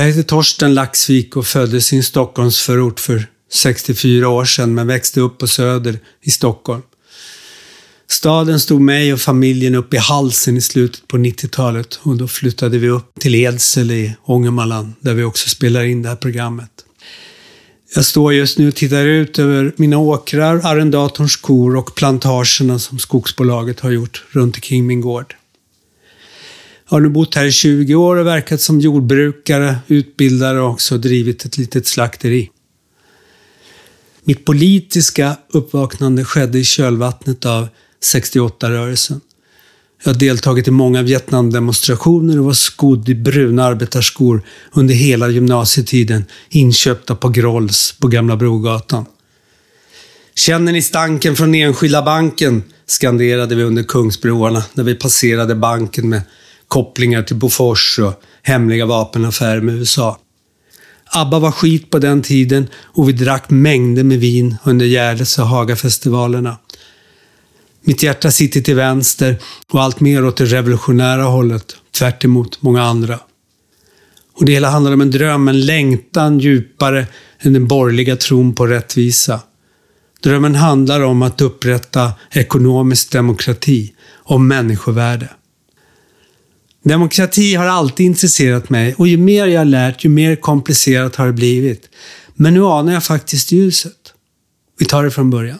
Jag heter Torsten Laxvik och föddes i en Stockholmsförort för 64 år sedan men växte upp på Söder i Stockholm. Staden stod mig och familjen upp i halsen i slutet på 90-talet och då flyttade vi upp till Edsele i Ångermanland där vi också spelar in det här programmet. Jag står just nu och tittar ut över mina åkrar, arrendatorns kor och plantagerna som skogsbolaget har gjort runt omkring min gård. Har nu bott här i 20 år och verkat som jordbrukare, utbildare och också drivit ett litet slakteri. Mitt politiska uppvaknande skedde i kölvattnet av 68-rörelsen. Jag har deltagit i många Vietnamdemonstrationer och var skodd i bruna arbetarskor under hela gymnasietiden, inköpta på Grolls på Gamla Brogatan. Känner ni stanken från Enskilda banken? skanderade vi under Kungsbroarna när vi passerade banken med kopplingar till Bofors och hemliga vapenaffärer med USA. ABBA var skit på den tiden och vi drack mängder med vin under Gärdes och Hagafestivalerna. Mitt hjärta sitter till vänster och allt mer åt det revolutionära hållet, tvärt många andra. Och det hela handlar om en dröm, en längtan djupare än den borgerliga tron på rättvisa. Drömmen handlar om att upprätta ekonomisk demokrati, om människovärde. Demokrati har alltid intresserat mig och ju mer jag lärt, ju mer komplicerat har det blivit. Men nu anar jag faktiskt ljuset. Vi tar det från början.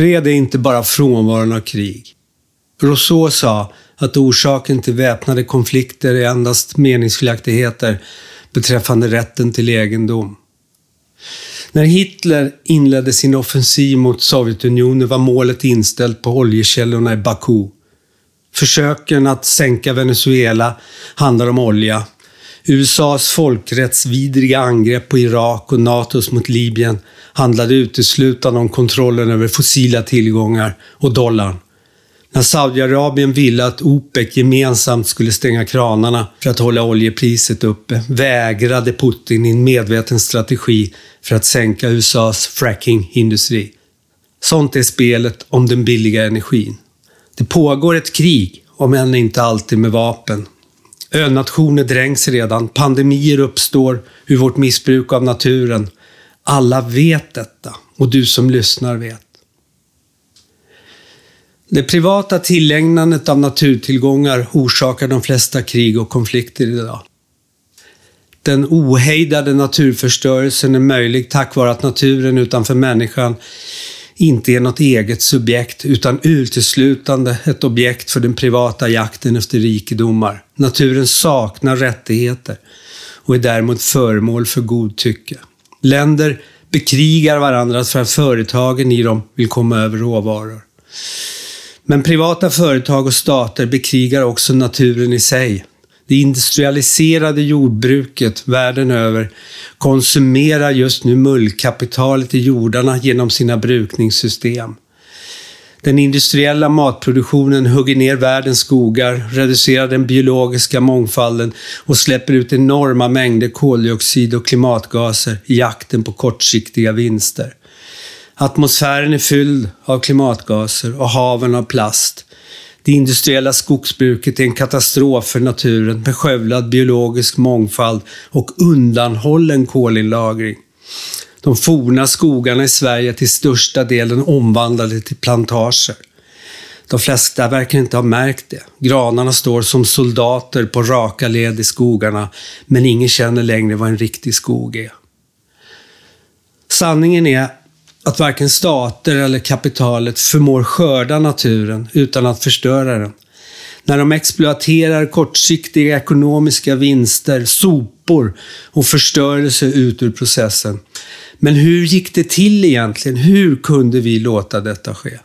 Fred är inte bara frånvaron av krig. Rousseau sa att orsaken till väpnade konflikter är endast meningsskiljaktigheter beträffande rätten till egendom. När Hitler inledde sin offensiv mot Sovjetunionen var målet inställt på oljekällorna i Baku. Försöken att sänka Venezuela handlar om olja. USAs folkrättsvidriga angrepp på Irak och NATOs mot Libyen handlade uteslutande om kontrollen över fossila tillgångar och dollarn. När Saudiarabien ville att OPEC gemensamt skulle stänga kranarna för att hålla oljepriset uppe vägrade Putin i en medveten strategi för att sänka USAs frackingindustri. Sånt är spelet om den billiga energin. Det pågår ett krig, om än inte alltid med vapen. Önationer dränks redan, pandemier uppstår ur vårt missbruk av naturen alla vet detta och du som lyssnar vet. Det privata tillägnandet av naturtillgångar orsakar de flesta krig och konflikter idag. Den ohejdade naturförstörelsen är möjlig tack vare att naturen utanför människan inte är något eget subjekt utan uteslutande ett objekt för den privata jakten efter rikedomar. Naturen saknar rättigheter och är däremot föremål för godtycke. Länder bekrigar varandra för att företagen i dem vill komma över råvaror. Men privata företag och stater bekrigar också naturen i sig. Det industrialiserade jordbruket världen över konsumerar just nu mullkapitalet i jordarna genom sina brukningssystem. Den industriella matproduktionen hugger ner världens skogar, reducerar den biologiska mångfalden och släpper ut enorma mängder koldioxid och klimatgaser i jakten på kortsiktiga vinster. Atmosfären är fylld av klimatgaser och haven av plast. Det industriella skogsbruket är en katastrof för naturen med skövlad biologisk mångfald och undanhållen kolinlagring. De forna skogarna i Sverige är till största delen omvandlade till plantager. De flesta verkar inte ha märkt det. Granarna står som soldater på raka led i skogarna, men ingen känner längre vad en riktig skog är. Sanningen är att varken stater eller kapitalet förmår skörda naturen utan att förstöra den. När de exploaterar kortsiktiga ekonomiska vinster, sopor och förstörelse ut ur processen. Men hur gick det till egentligen? Hur kunde vi låta detta ske?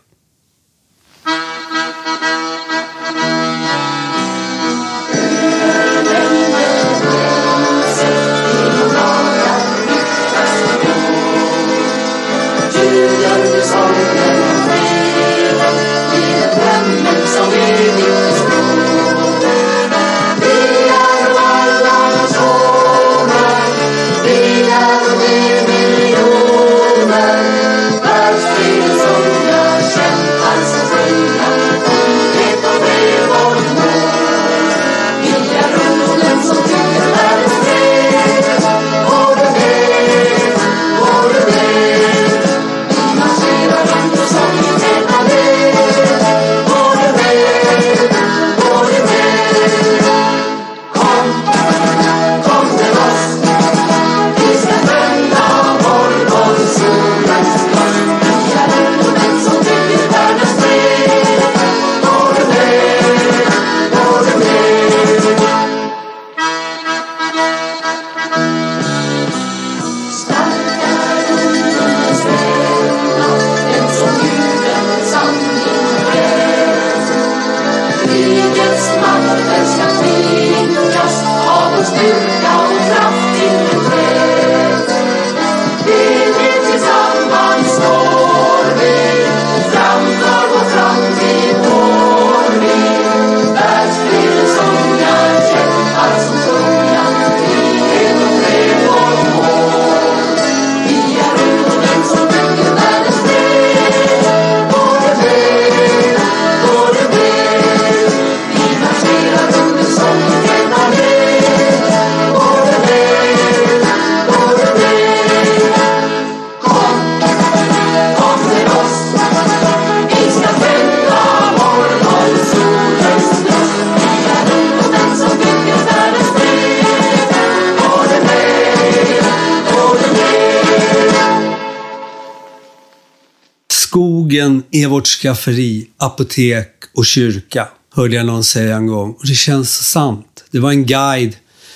Skafferi, apotek och kyrka, hörde jag någon säga en gång. Och det känns sant. Det var en guide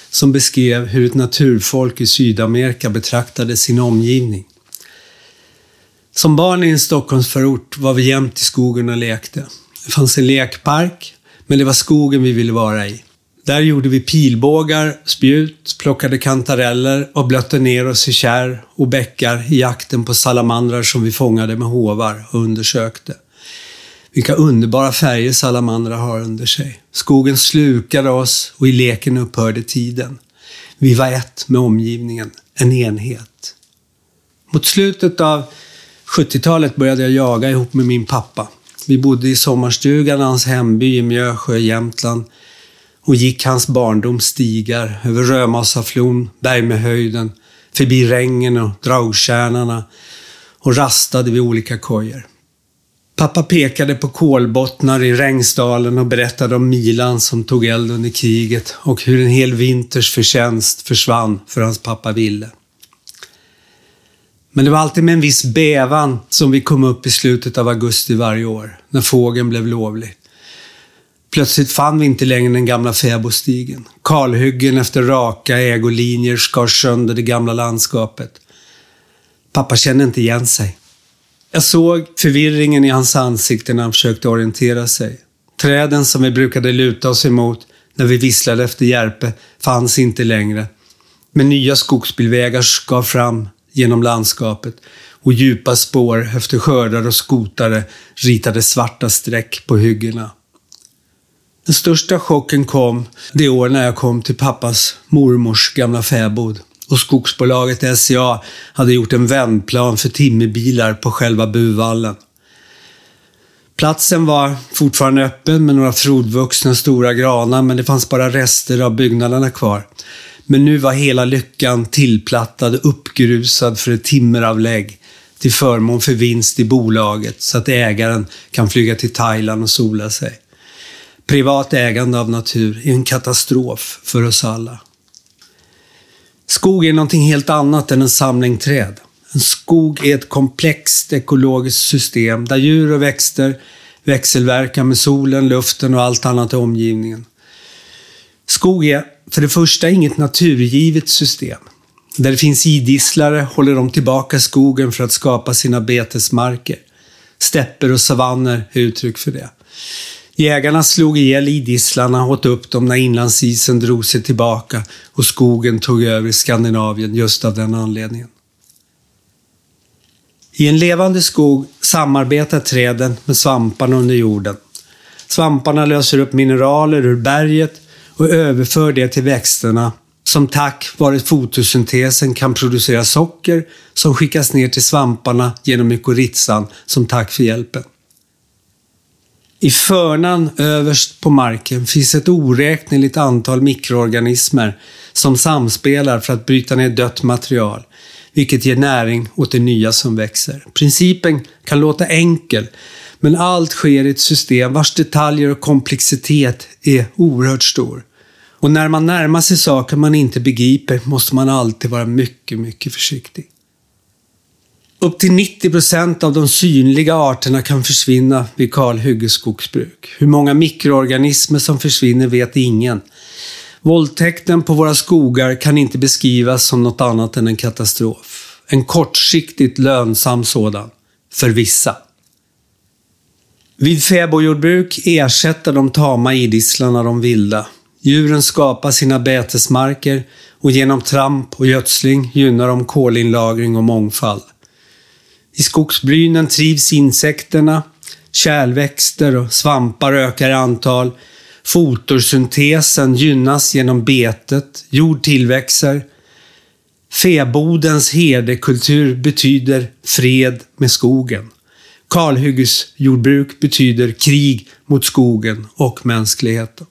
som beskrev hur ett naturfolk i Sydamerika betraktade sin omgivning. Som barn i en Stockholmsförort var vi jämt i skogen och lekte. Det fanns en lekpark, men det var skogen vi ville vara i. Där gjorde vi pilbågar, spjut, plockade kantareller och blötte ner oss i kärr och bäckar i jakten på salamandrar som vi fångade med hovar och undersökte. Vilka underbara färger salamandrar har under sig. Skogen slukade oss och i leken upphörde tiden. Vi var ett med omgivningen, en enhet. Mot slutet av 70-talet började jag jaga ihop med min pappa. Vi bodde i sommarstugan i hans hemby i Mjösjö, i Jämtland och gick hans barndoms stigar över Römasaflon, Bergmehöjden, förbi Rängen och Draugstjärnarna och rastade vid olika kojor. Pappa pekade på kolbottnar i Rengsdalen och berättade om Milan som tog eld under kriget och hur en hel vinters förtjänst försvann för hans pappa Ville. Men det var alltid med en viss bävan som vi kom upp i slutet av augusti varje år, när fågeln blev lovlig. Plötsligt fann vi inte längre den gamla fäbodstigen. Kalhyggen efter raka ägolinjer skar sönder det gamla landskapet. Pappa kände inte igen sig. Jag såg förvirringen i hans ansikte när han försökte orientera sig. Träden som vi brukade luta oss emot när vi visslade efter järpe fanns inte längre. Men nya skogsbilvägar skar fram genom landskapet och och djupa spår efter skördar och skotare ritade svarta streck på hyggena. Den största chocken kom det år när jag kom till pappas mormors gamla fäbod och skogsbolaget SCA hade gjort en vändplan för timmerbilar på själva buvallen. Platsen var fortfarande öppen med några frodvuxna stora granar men det fanns bara rester av byggnaderna kvar. Men nu var hela lyckan tillplattad och uppgrusad för ett timmeravlägg till förmån för vinst i bolaget så att ägaren kan flyga till Thailand och sola sig. Privat ägande av natur är en katastrof för oss alla. Skog är någonting helt annat än en samling träd. En skog är ett komplext ekologiskt system där djur och växter växelverkar med solen, luften och allt annat i omgivningen. Skog är för det första inget naturgivet system. Där det finns idisslare håller de tillbaka skogen för att skapa sina betesmarker. Stäpper och savanner är uttryck för det. Jägarna slog ihjäl idisslarna och åt upp dem när inlandsisen drog sig tillbaka och skogen tog över Skandinavien just av den anledningen. I en levande skog samarbetar träden med svamparna under jorden. Svamparna löser upp mineraler ur berget och överför det till växterna som tack vare fotosyntesen kan producera socker som skickas ner till svamparna genom mykorrhizan som tack för hjälpen. I förnan överst på marken finns ett oräkneligt antal mikroorganismer som samspelar för att bryta ner dött material, vilket ger näring åt det nya som växer. Principen kan låta enkel, men allt sker i ett system vars detaljer och komplexitet är oerhört stor. Och när man närmar sig saker man inte begriper måste man alltid vara mycket, mycket försiktig. Upp till 90 procent av de synliga arterna kan försvinna vid kalhyggesskogsbruk. Hur många mikroorganismer som försvinner vet ingen. Våldtäkten på våra skogar kan inte beskrivas som något annat än en katastrof. En kortsiktigt lönsam sådan. För vissa. Vid fäbodjordbruk ersätter de tama idisslarna de vilda. Djuren skapar sina betesmarker och genom tramp och gödsling gynnar de kolinlagring och mångfald. I skogsbrynen trivs insekterna, kärlväxter och svampar ökar i antal. Fotosyntesen gynnas genom betet, jord tillväxer. Fäbodens herdekultur betyder fred med skogen. Kalhyggesjordbruk betyder krig mot skogen och mänskligheten.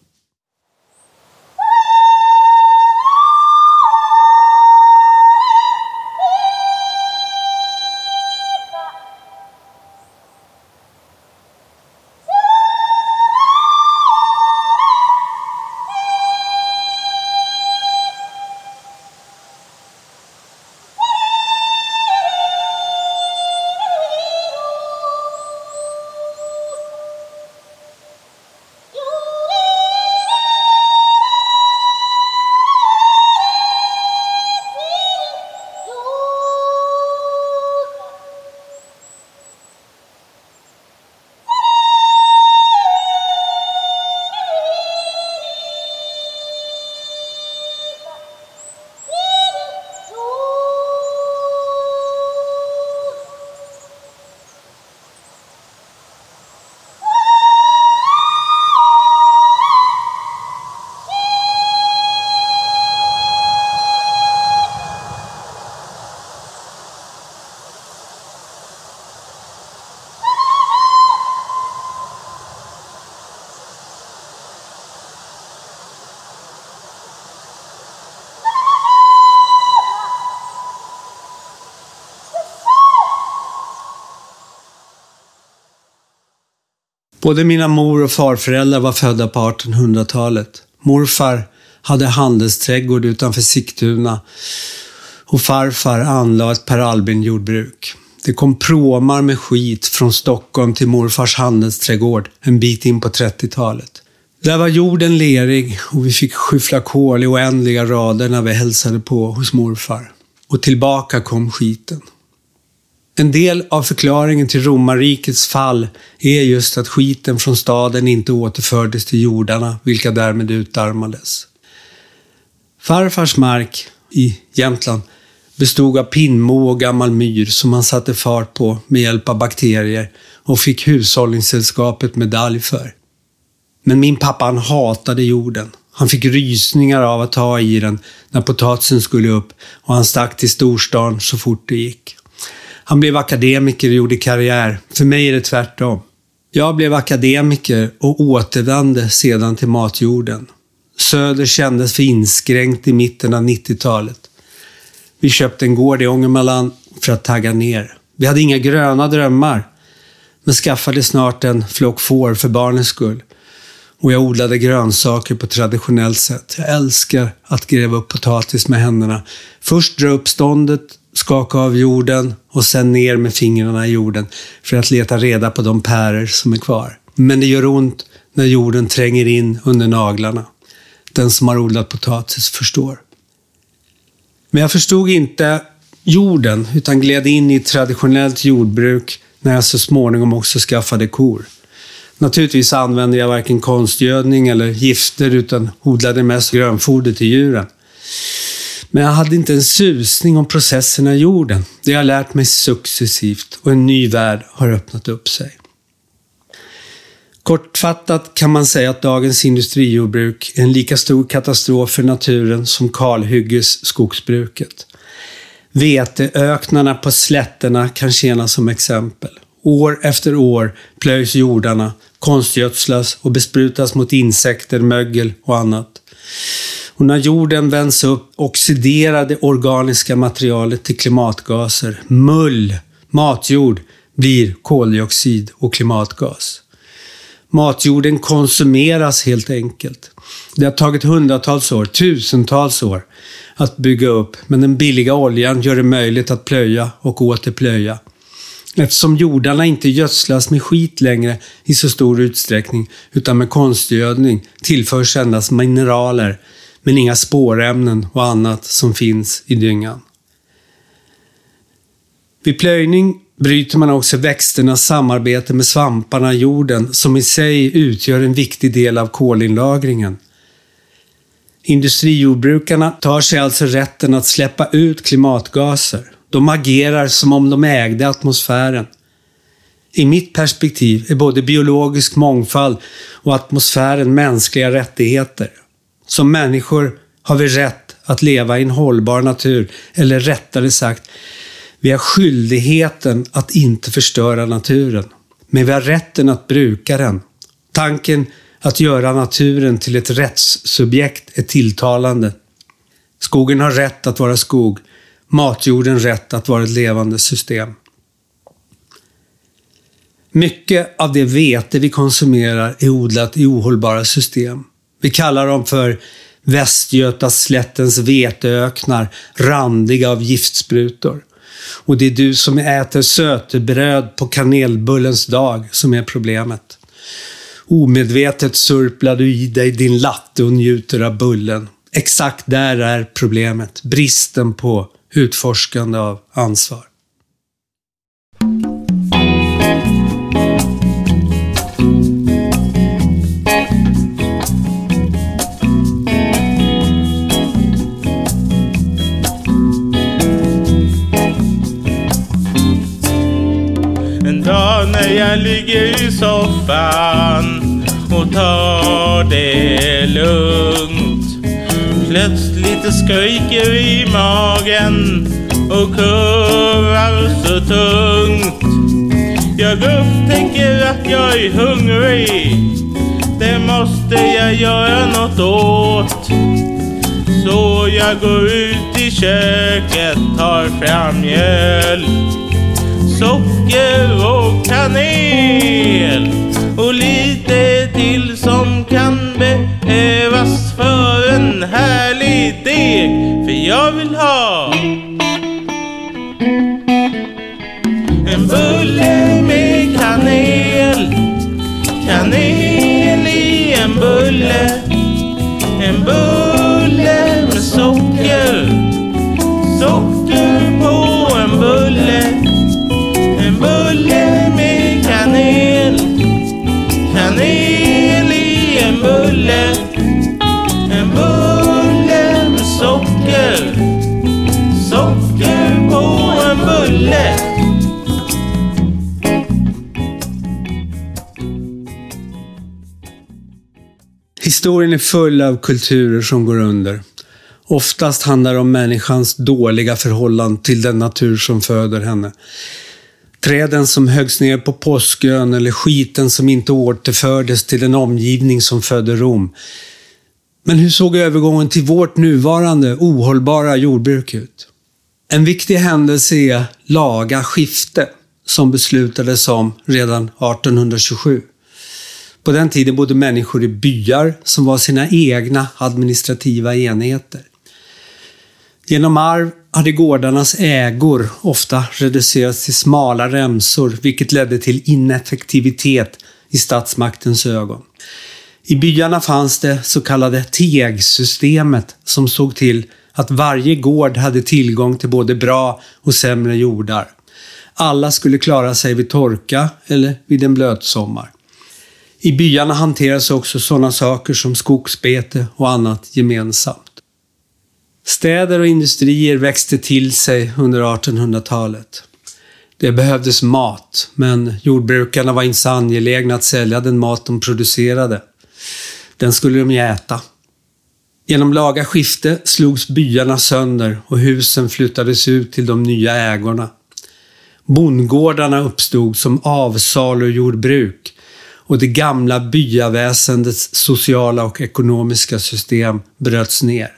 Både mina mor och farföräldrar var födda på 1800-talet. Morfar hade handelsträdgård utanför Sigtuna och farfar anlade ett Per Albin-jordbruk. Det kom pråmar med skit från Stockholm till morfars handelsträdgård en bit in på 30-talet. Där var jorden lerig och vi fick skyffla kol i oändliga rader när vi hälsade på hos morfar. Och tillbaka kom skiten. En del av förklaringen till romarrikets fall är just att skiten från staden inte återfördes till jordarna, vilka därmed utarmades. Farfars mark i Jämtland bestod av pinnmo och gammal myr som man satte fart på med hjälp av bakterier och fick Hushållningssällskapet medalj för. Men min pappa han hatade jorden. Han fick rysningar av att ta i den när potatisen skulle upp och han stack till storstan så fort det gick. Han blev akademiker och gjorde karriär. För mig är det tvärtom. Jag blev akademiker och återvände sedan till matjorden. Söder kändes för inskränkt i mitten av 90-talet. Vi köpte en gård i Ångermanland för att tagga ner. Vi hade inga gröna drömmar, men skaffade snart en flock får för barnens skull. Och jag odlade grönsaker på traditionellt sätt. Jag älskar att gräva upp potatis med händerna. Först dra upp ståndet, skaka av jorden och sen ner med fingrarna i jorden för att leta reda på de pärer som är kvar. Men det gör ont när jorden tränger in under naglarna. Den som har odlat potatis förstår. Men jag förstod inte jorden, utan gled in i traditionellt jordbruk när jag så småningom också skaffade kor. Naturligtvis använde jag varken konstgödning eller gifter, utan odlade mest grönfoder till djuren. Men jag hade inte en susning om processerna i jorden. Det har jag lärt mig successivt och en ny värld har öppnat upp sig. Kortfattat kan man säga att dagens industrijordbruk är en lika stor katastrof för naturen som kalhyggesskogsbruket. Veteöknarna på slätterna kan tjäna som exempel. År efter år plöjs jordarna, konstgödslas och besprutas mot insekter, mögel och annat. Och när jorden vänds upp oxiderar det organiska materialet till klimatgaser. Mull, matjord, blir koldioxid och klimatgas. Matjorden konsumeras helt enkelt. Det har tagit hundratals år, tusentals år, att bygga upp, men den billiga oljan gör det möjligt att plöja och åter plöja. Eftersom jordarna inte gödslas med skit längre i så stor utsträckning, utan med konstgödning, tillförs endast mineraler, men inga spårämnen och annat som finns i dyngan. Vid plöjning bryter man också växternas samarbete med svamparna i jorden som i sig utgör en viktig del av kolinlagringen. Industrijordbrukarna tar sig alltså rätten att släppa ut klimatgaser. De agerar som om de ägde atmosfären. I mitt perspektiv är både biologisk mångfald och atmosfären mänskliga rättigheter. Som människor har vi rätt att leva i en hållbar natur, eller rättare sagt, vi har skyldigheten att inte förstöra naturen. Men vi har rätten att bruka den. Tanken att göra naturen till ett rättssubjekt är tilltalande. Skogen har rätt att vara skog. Matjorden rätt att vara ett levande system. Mycket av det vete vi konsumerar är odlat i ohållbara system. Vi kallar dem för Västgötaslättens veteöknar, randiga av giftsprutor. Och det är du som äter sötebröd på kanelbullens dag som är problemet. Omedvetet surplar du i dig din latte och njuter av bullen. Exakt där är problemet. Bristen på utforskande av ansvar. när jag ligger i soffan och tar det lugnt. Plötsligt skriker i magen och kurrar så tungt. Jag upptäcker att jag är hungrig. Det måste jag göra något åt. Så jag går ut i köket, tar fram mjöl, socker och kanel och lite till som kan behövas för en härlig deg. För jag vill ha en bulle med kanel, kanel i en bulle, en bulle En bulle med socker Socker på en bulle Historien är full av kulturer som går under. Oftast handlar det om människans dåliga förhållande till den natur som föder henne. Träden som höggs ner på Påskön eller skiten som inte återfördes till den omgivning som födde Rom. Men hur såg övergången till vårt nuvarande ohållbara jordbruk ut? En viktig händelse är laga skifte som beslutades om redan 1827. På den tiden bodde människor i byar som var sina egna administrativa enheter. Genom arv hade gårdarnas ägor ofta reducerats till smala remsor, vilket ledde till ineffektivitet i statsmaktens ögon. I byarna fanns det så kallade tegsystemet som såg till att varje gård hade tillgång till både bra och sämre jordar. Alla skulle klara sig vid torka eller vid en blöt sommar. I byarna hanteras också sådana saker som skogsbete och annat gemensamt. Städer och industrier växte till sig under 1800-talet. Det behövdes mat, men jordbrukarna var inte så angelägna att sälja den mat de producerade. Den skulle de ju äta. Genom laga skifte slogs byarna sönder och husen flyttades ut till de nya ägorna. Bondgårdarna uppstod som avsalujordbruk och det gamla byaväsendets sociala och ekonomiska system bröts ner.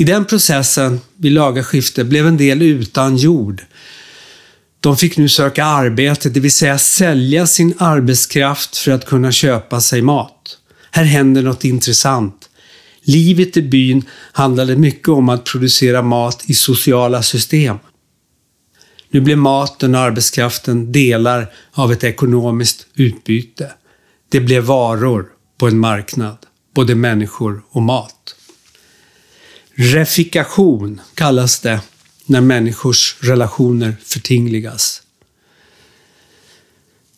I den processen, vid lagarskifte, blev en del utan jord. De fick nu söka arbete, det vill säga sälja sin arbetskraft för att kunna köpa sig mat. Här händer något intressant. Livet i byn handlade mycket om att producera mat i sociala system. Nu blev maten och arbetskraften delar av ett ekonomiskt utbyte. Det blev varor på en marknad, både människor och mat. Refikation kallas det när människors relationer förtingligas.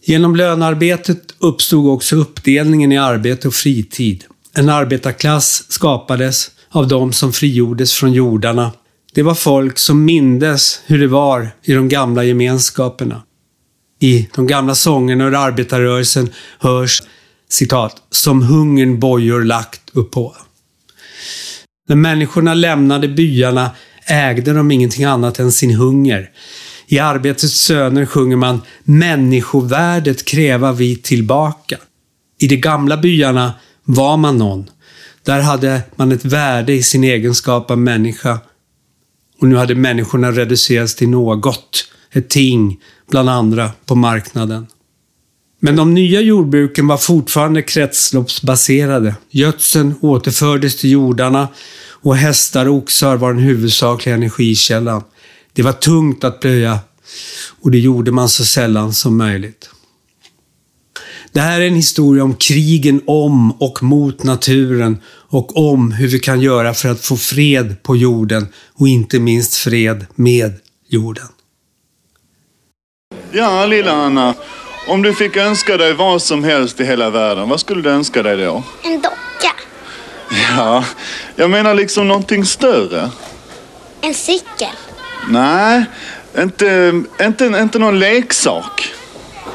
Genom lönearbetet uppstod också uppdelningen i arbete och fritid. En arbetarklass skapades av de som frigjordes från jordarna. Det var folk som mindes hur det var i de gamla gemenskaperna. I de gamla sångerna ur arbetarrörelsen hörs citat ”som hungern bojor lagt uppå”. När människorna lämnade byarna ägde de ingenting annat än sin hunger. I Arbetets söner sjunger man “Människovärdet kräva vi tillbaka”. I de gamla byarna var man någon. Där hade man ett värde i sin egenskap av människa. Och nu hade människorna reducerats till något, ett ting, bland andra på marknaden. Men de nya jordbruken var fortfarande kretsloppsbaserade. Gödseln återfördes till jordarna och hästar och oxar var den huvudsakliga energikällan. Det var tungt att plöja och det gjorde man så sällan som möjligt. Det här är en historia om krigen om och mot naturen och om hur vi kan göra för att få fred på jorden och inte minst fred med jorden. Ja, lilla Anna. Om du fick önska dig vad som helst i hela världen, vad skulle du önska dig då? En docka. Ja, jag menar liksom någonting större. En cykel. Nej, inte, inte, inte någon leksak.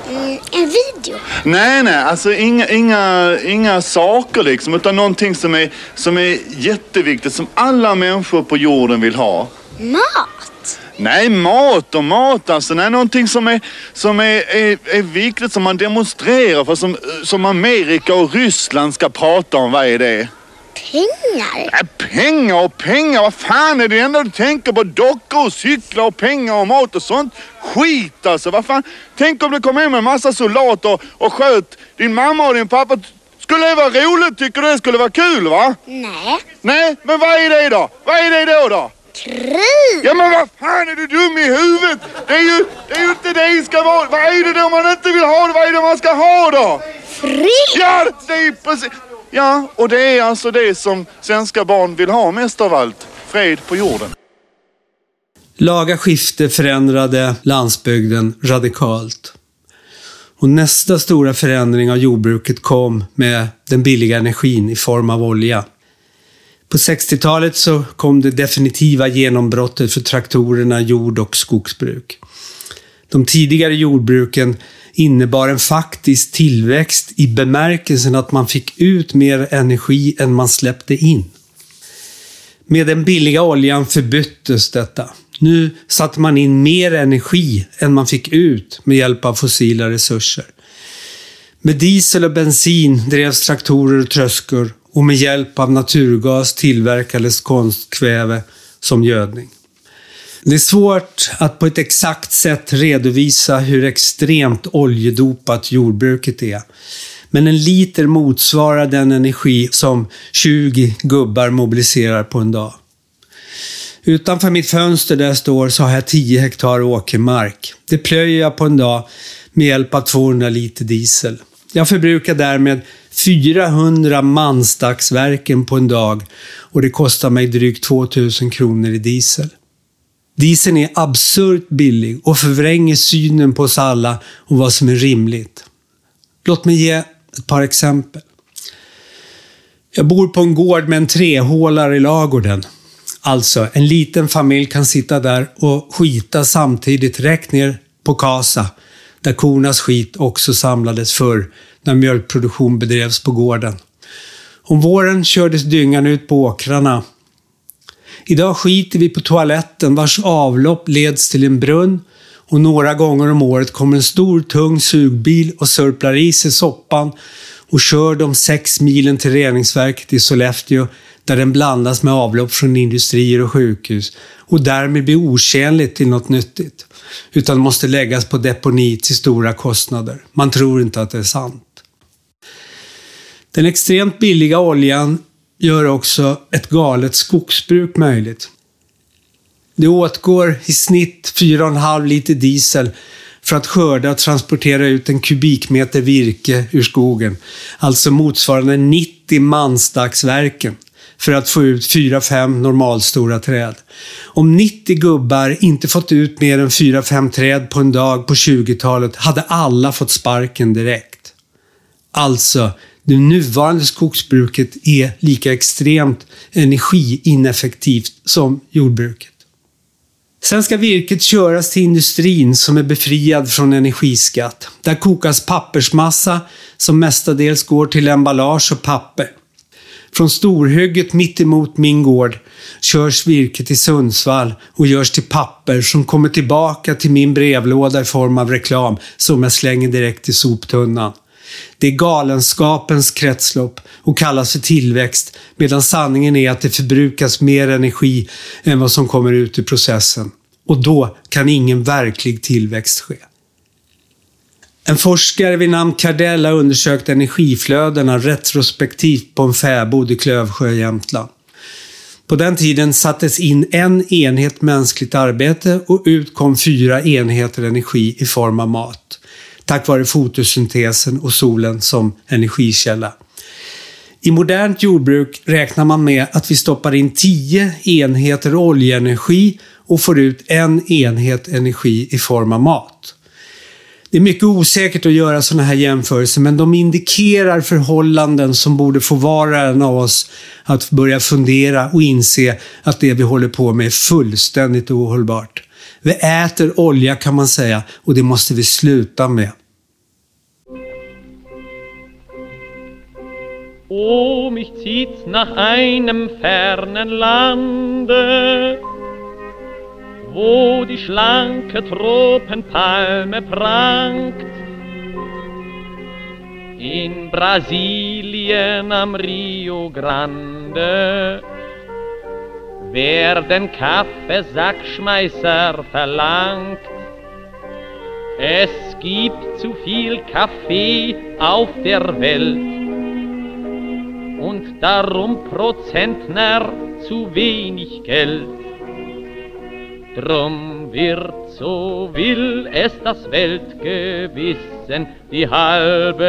Mm, en video. Nej, nej, alltså inga, inga, inga saker liksom, utan någonting som är, som är jätteviktigt, som alla människor på jorden vill ha. Mat. Nej, mat och mat alltså. Nej, någonting som är, som är, är, är viktigt, som man demonstrerar för, som, som Amerika och Ryssland ska prata om. Vad är det? Pengar. Nej, pengar och pengar, vad fan är det enda du tänker på? Dockor och cyklar och pengar och mat och sånt? Skit alltså, vad fan? Tänk om det kom hem en massa soldater och sköt din mamma och din pappa. Skulle det vara roligt? Tycker du det skulle vara kul va? Nej. Nej, men vad är det då? Vad är det då då? Krig. Ja men vad fan är du dum i huvudet? Det är ju, det är ju inte det det ska vara. Vad är det då man inte vill ha? Vad är det man ska ha då? Fred. Ja, det är precis. Ja, och det är alltså det som svenska barn vill ha mest av allt. Fred på jorden. Laga skifte förändrade landsbygden radikalt. Och nästa stora förändring av jordbruket kom med den billiga energin i form av olja. På 60-talet så kom det definitiva genombrottet för traktorerna jord och skogsbruk. De tidigare jordbruken innebar en faktisk tillväxt i bemärkelsen att man fick ut mer energi än man släppte in. Med den billiga oljan förbyttes detta. Nu satte man in mer energi än man fick ut med hjälp av fossila resurser. Med diesel och bensin drevs traktorer och tröskor och med hjälp av naturgas tillverkades konstkväve som gödning. Det är svårt att på ett exakt sätt redovisa hur extremt oljedopat jordbruket är. Men en liter motsvarar den energi som 20 gubbar mobiliserar på en dag. Utanför mitt fönster där jag står så har jag 10 hektar åkermark. Det plöjer jag på en dag med hjälp av 200 liter diesel. Jag förbrukar därmed 400 mansdagsverken på en dag och det kostar mig drygt 2000 kronor i diesel. Dieseln är absurt billig och förvränger synen på oss alla och vad som är rimligt. Låt mig ge ett par exempel. Jag bor på en gård med en trehålare i lagården. Alltså, en liten familj kan sitta där och skita samtidigt rätt ner på Kasa, där kornas skit också samlades förr när mjölkproduktion bedrevs på gården. Om våren kördes dyngan ut på åkrarna. Idag skiter vi på toaletten vars avlopp leds till en brunn och några gånger om året kommer en stor tung sugbil och sörplar i sig soppan och kör de sex milen till reningsverket i Sollefteå där den blandas med avlopp från industrier och sjukhus och därmed blir otjänligt till något nyttigt. Utan måste läggas på deponi till stora kostnader. Man tror inte att det är sant. Den extremt billiga oljan gör också ett galet skogsbruk möjligt. Det åtgår i snitt 4,5 liter diesel för att skörda och transportera ut en kubikmeter virke ur skogen. Alltså motsvarande 90 mansdagsverken för att få ut 4-5 normalstora träd. Om 90 gubbar inte fått ut mer än 4-5 träd på en dag på 20-talet hade alla fått sparken direkt. Alltså, det nuvarande skogsbruket är lika extremt energiineffektivt som jordbruket. Sen ska virket köras till industrin som är befriad från energiskatt. Där kokas pappersmassa som mestadels går till emballage och papper. Från storhygget mitt emot min gård körs virket till Sundsvall och görs till papper som kommer tillbaka till min brevlåda i form av reklam som jag slänger direkt i soptunnan. Det är galenskapens kretslopp och kallas för tillväxt medan sanningen är att det förbrukas mer energi än vad som kommer ut i processen. Och då kan ingen verklig tillväxt ske. En forskare vid namn Cardell har undersökt energiflödena retrospektivt på en fäbod i Klövsjö, Jämtland. På den tiden sattes in en enhet mänskligt arbete och ut kom fyra enheter energi i form av mat. Tack vare fotosyntesen och solen som energikälla. I modernt jordbruk räknar man med att vi stoppar in 10 enheter oljeenergi och får ut en enhet energi i form av mat. Det är mycket osäkert att göra sådana här jämförelser men de indikerar förhållanden som borde få var och en av oss att börja fundera och inse att det vi håller på med är fullständigt ohållbart. Vi äter olja kan man säga och det måste vi sluta med. Oh, mich zieht's nach einem fernen Lande, wo die schlanke Tropenpalme prangt. In Brasilien am Rio Grande werden Kaffeesackschmeißer verlangt. Es gibt zu viel Kaffee auf der Welt und darum Prozentner zu wenig Geld. Drum wird, so will es das Weltgewissen, die halbe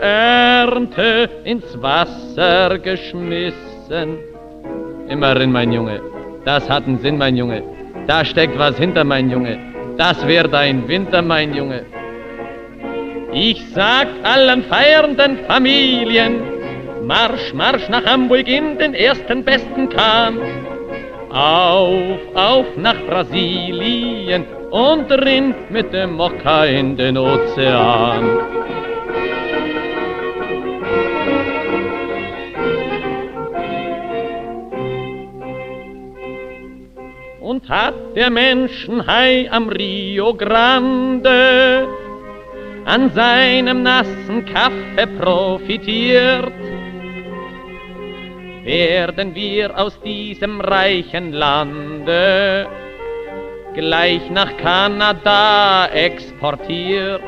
Ernte ins Wasser geschmissen. Immerhin, mein Junge, das hat einen Sinn, mein Junge. Da steckt was hinter, mein Junge. Das wird ein Winter, mein Junge. Ich sag allen feiernden Familien, Marsch, Marsch nach Hamburg in den ersten besten Kahn. Auf, auf nach Brasilien, und rinnt mit dem Mokka in den Ozean. Und hat der Menschenhai am Rio Grande an seinem nassen Kaffee profitiert, werden wir aus diesem reichen Lande gleich nach Kanada exportiert.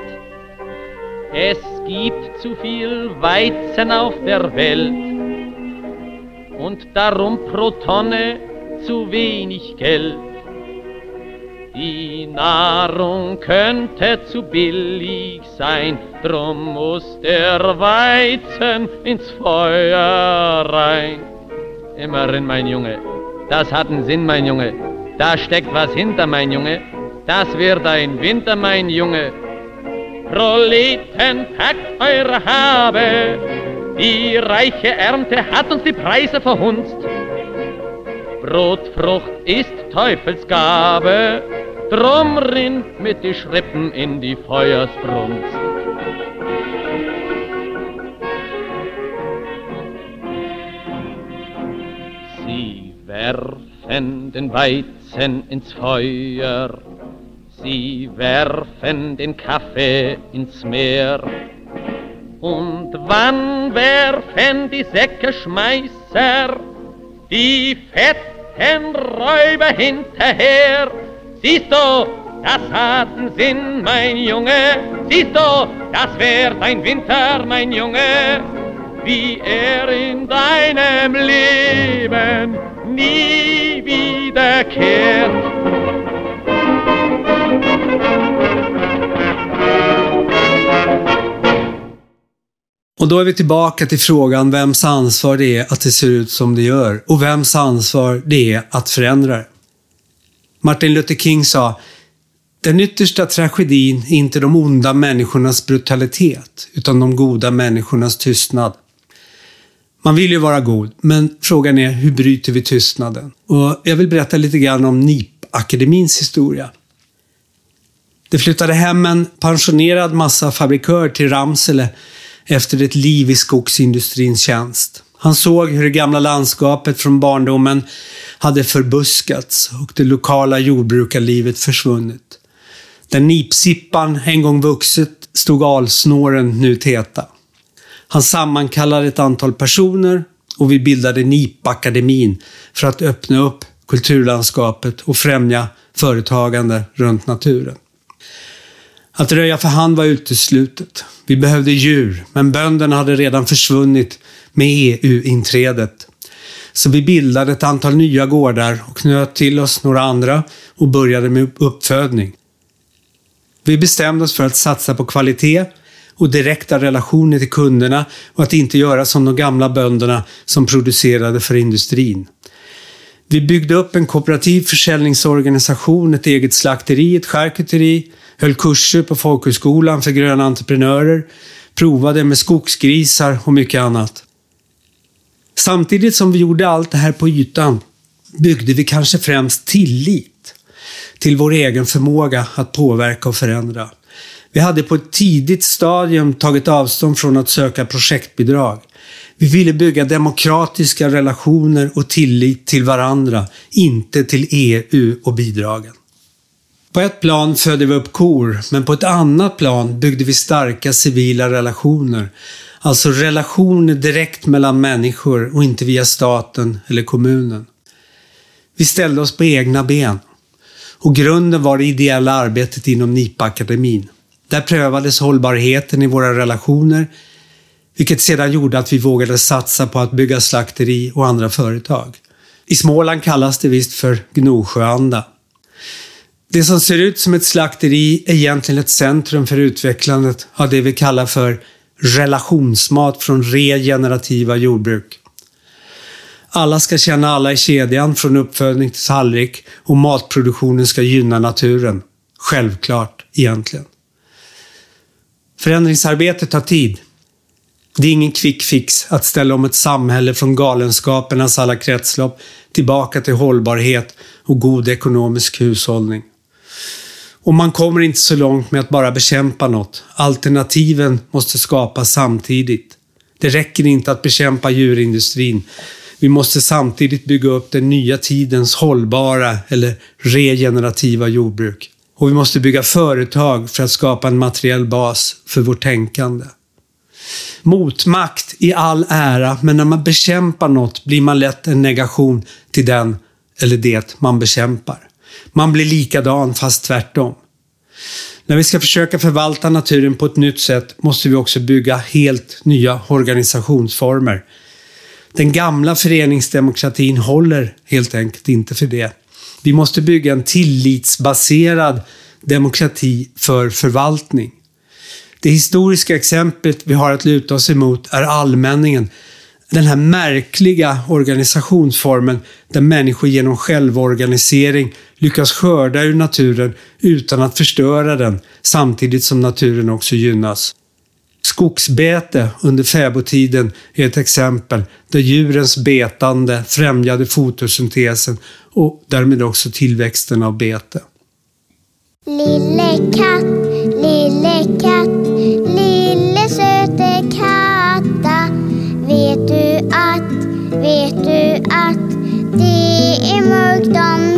Es gibt zu viel Weizen auf der Welt und darum pro Tonne zu wenig Geld. Die Nahrung könnte zu billig sein, drum muss der Weizen ins Feuer rein. Immerhin, mein Junge, das hat einen Sinn, mein Junge. Da steckt was hinter, mein Junge. Das wird ein Winter, mein Junge. Proleten, packt eure Habe. Die reiche Ernte hat uns die Preise verhunzt. Brotfrucht ist Teufelsgabe, drum rinnt mit die Schrippen in die Feuersbrunst. Sie werfen den Weizen ins Feuer, sie werfen den Kaffee ins Meer. Und wann werfen die Säcke-Schmeißer die fetten Räuber hinterher? Siehst du, das hat einen Sinn, mein Junge. Siehst du, das wird ein Winter, mein Junge. Wie er in deinem Leben nie wiederkehrt. Och då är vi tillbaka till frågan vems ansvar det är att det ser ut som det gör och vems ansvar det är att förändra det. Martin Luther King sa den yttersta tragedin är inte de onda människornas brutalitet, utan de goda människornas tystnad. Man vill ju vara god, men frågan är hur bryter vi tystnaden? Och jag vill berätta lite grann om NIP-akademins historia. Det flyttade hem en pensionerad massafabrikör till Ramsele efter ett liv i skogsindustrins tjänst. Han såg hur det gamla landskapet från barndomen hade förbuskats och det lokala jordbrukarlivet försvunnit. Där nipsippan en gång vuxit stod alsnåren nu täta. Han sammankallade ett antal personer och vi bildade NIP-akademin för att öppna upp kulturlandskapet och främja företagande runt naturen. Att röja för hand var uteslutet. Vi behövde djur, men bönderna hade redan försvunnit med EU-inträdet. Så vi bildade ett antal nya gårdar och knöt till oss några andra och började med uppfödning. Vi bestämde oss för att satsa på kvalitet och direkta relationer till kunderna och att inte göra som de gamla bönderna som producerade för industrin. Vi byggde upp en kooperativ försäljningsorganisation, ett eget slakteri, ett charkuteri, höll kurser på folkhögskolan för gröna entreprenörer, provade med skogsgrisar och mycket annat. Samtidigt som vi gjorde allt det här på ytan byggde vi kanske främst tillit till vår egen förmåga att påverka och förändra. Vi hade på ett tidigt stadium tagit avstånd från att söka projektbidrag. Vi ville bygga demokratiska relationer och tillit till varandra, inte till EU och bidragen. På ett plan födde vi upp kor, men på ett annat plan byggde vi starka civila relationer. Alltså relationer direkt mellan människor och inte via staten eller kommunen. Vi ställde oss på egna ben. Och grunden var det ideella arbetet inom NIPA-akademin. Där prövades hållbarheten i våra relationer, vilket sedan gjorde att vi vågade satsa på att bygga slakteri och andra företag. I Småland kallas det visst för Gnosjöanda. Det som ser ut som ett slakteri är egentligen ett centrum för utvecklandet av det vi kallar för relationsmat från regenerativa jordbruk. Alla ska känna alla i kedjan från uppfödning till tallrik och matproduktionen ska gynna naturen. Självklart, egentligen. Förändringsarbetet tar tid. Det är ingen quick fix att ställa om ett samhälle från galenskapernas alla kretslopp tillbaka till hållbarhet och god ekonomisk hushållning. Och man kommer inte så långt med att bara bekämpa något. Alternativen måste skapas samtidigt. Det räcker inte att bekämpa djurindustrin. Vi måste samtidigt bygga upp den nya tidens hållbara eller regenerativa jordbruk. Och vi måste bygga företag för att skapa en materiell bas för vårt tänkande. Motmakt i all ära, men när man bekämpar något blir man lätt en negation till den eller det man bekämpar. Man blir likadan fast tvärtom. När vi ska försöka förvalta naturen på ett nytt sätt måste vi också bygga helt nya organisationsformer. Den gamla föreningsdemokratin håller helt enkelt inte för det. Vi måste bygga en tillitsbaserad demokrati för förvaltning. Det historiska exemplet vi har att luta oss emot är allmänningen. Den här märkliga organisationsformen där människor genom självorganisering lyckas skörda ur naturen utan att förstöra den, samtidigt som naturen också gynnas. Skogsbete under fäbodtiden är ett exempel där djurens betande främjade fotosyntesen och därmed också tillväxten av bete. Lille katt, lille katt, lille söte katta. Vet du att, vet du att det är mörkt om?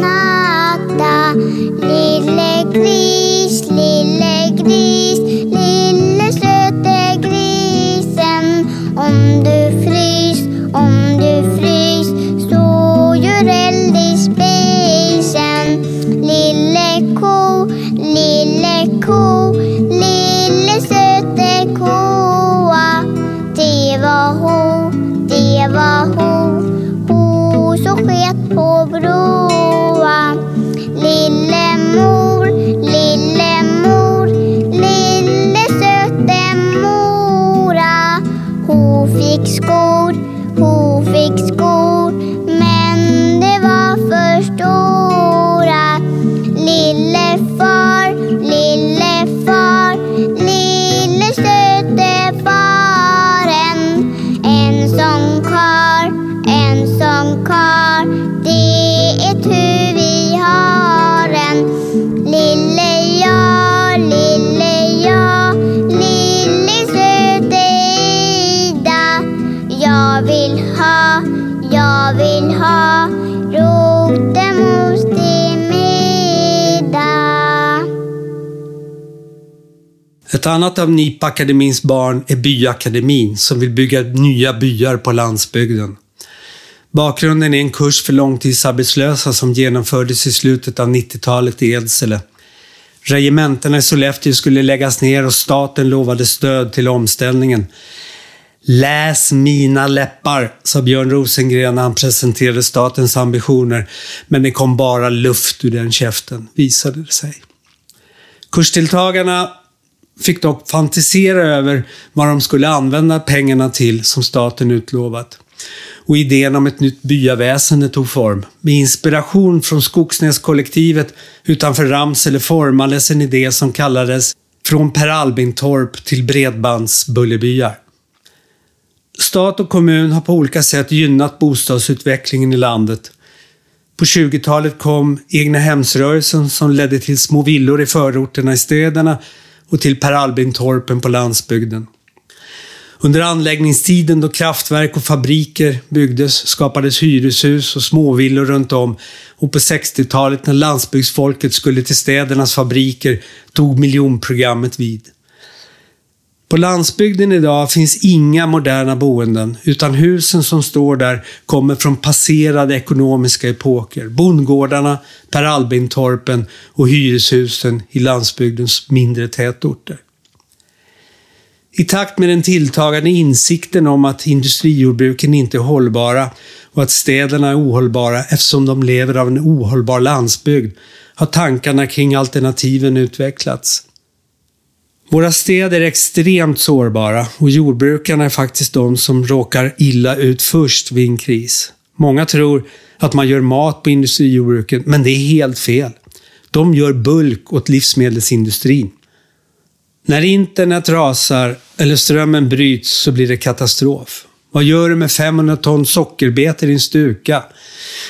Lille Ett annat av NIPA-akademins barn är Byakademin som vill bygga nya byar på landsbygden. Bakgrunden är en kurs för långtidsarbetslösa som genomfördes i slutet av 90-talet i Edsele. Regementena i Sollefteå skulle läggas ner och staten lovade stöd till omställningen. Läs mina läppar, sa Björn Rosengren när han presenterade statens ambitioner. Men det kom bara luft ur den käften, visade det sig. Kursdeltagarna fick dock fantisera över vad de skulle använda pengarna till som staten utlovat. Och idén om ett nytt byaväsende tog form. Med inspiration från Skogsnäskollektivet utanför Ramsele formades en idé som kallades Från Per Albintorp till bredbandsbullerbyar. Stat och kommun har på olika sätt gynnat bostadsutvecklingen i landet. På 20-talet kom egna hemsrörelsen som ledde till små villor i förorterna i städerna och till Per Albin-torpen på landsbygden. Under anläggningstiden då kraftverk och fabriker byggdes skapades hyreshus och småvillor runt om och på 60-talet när landsbygdsfolket skulle till städernas fabriker tog miljonprogrammet vid. På landsbygden idag finns inga moderna boenden, utan husen som står där kommer från passerade ekonomiska epoker. Bondgårdarna, Per Albin-torpen och hyreshusen i landsbygdens mindre tätorter. I takt med den tilltagande insikten om att industrijordbruken inte är hållbara och att städerna är ohållbara eftersom de lever av en ohållbar landsbygd har tankarna kring alternativen utvecklats. Våra städer är extremt sårbara och jordbrukarna är faktiskt de som råkar illa ut först vid en kris. Många tror att man gör mat på industrijordbruken, men det är helt fel. De gör bulk åt livsmedelsindustrin. När internet rasar eller strömmen bryts så blir det katastrof. Vad gör du med 500 ton sockerbetor i en stuka?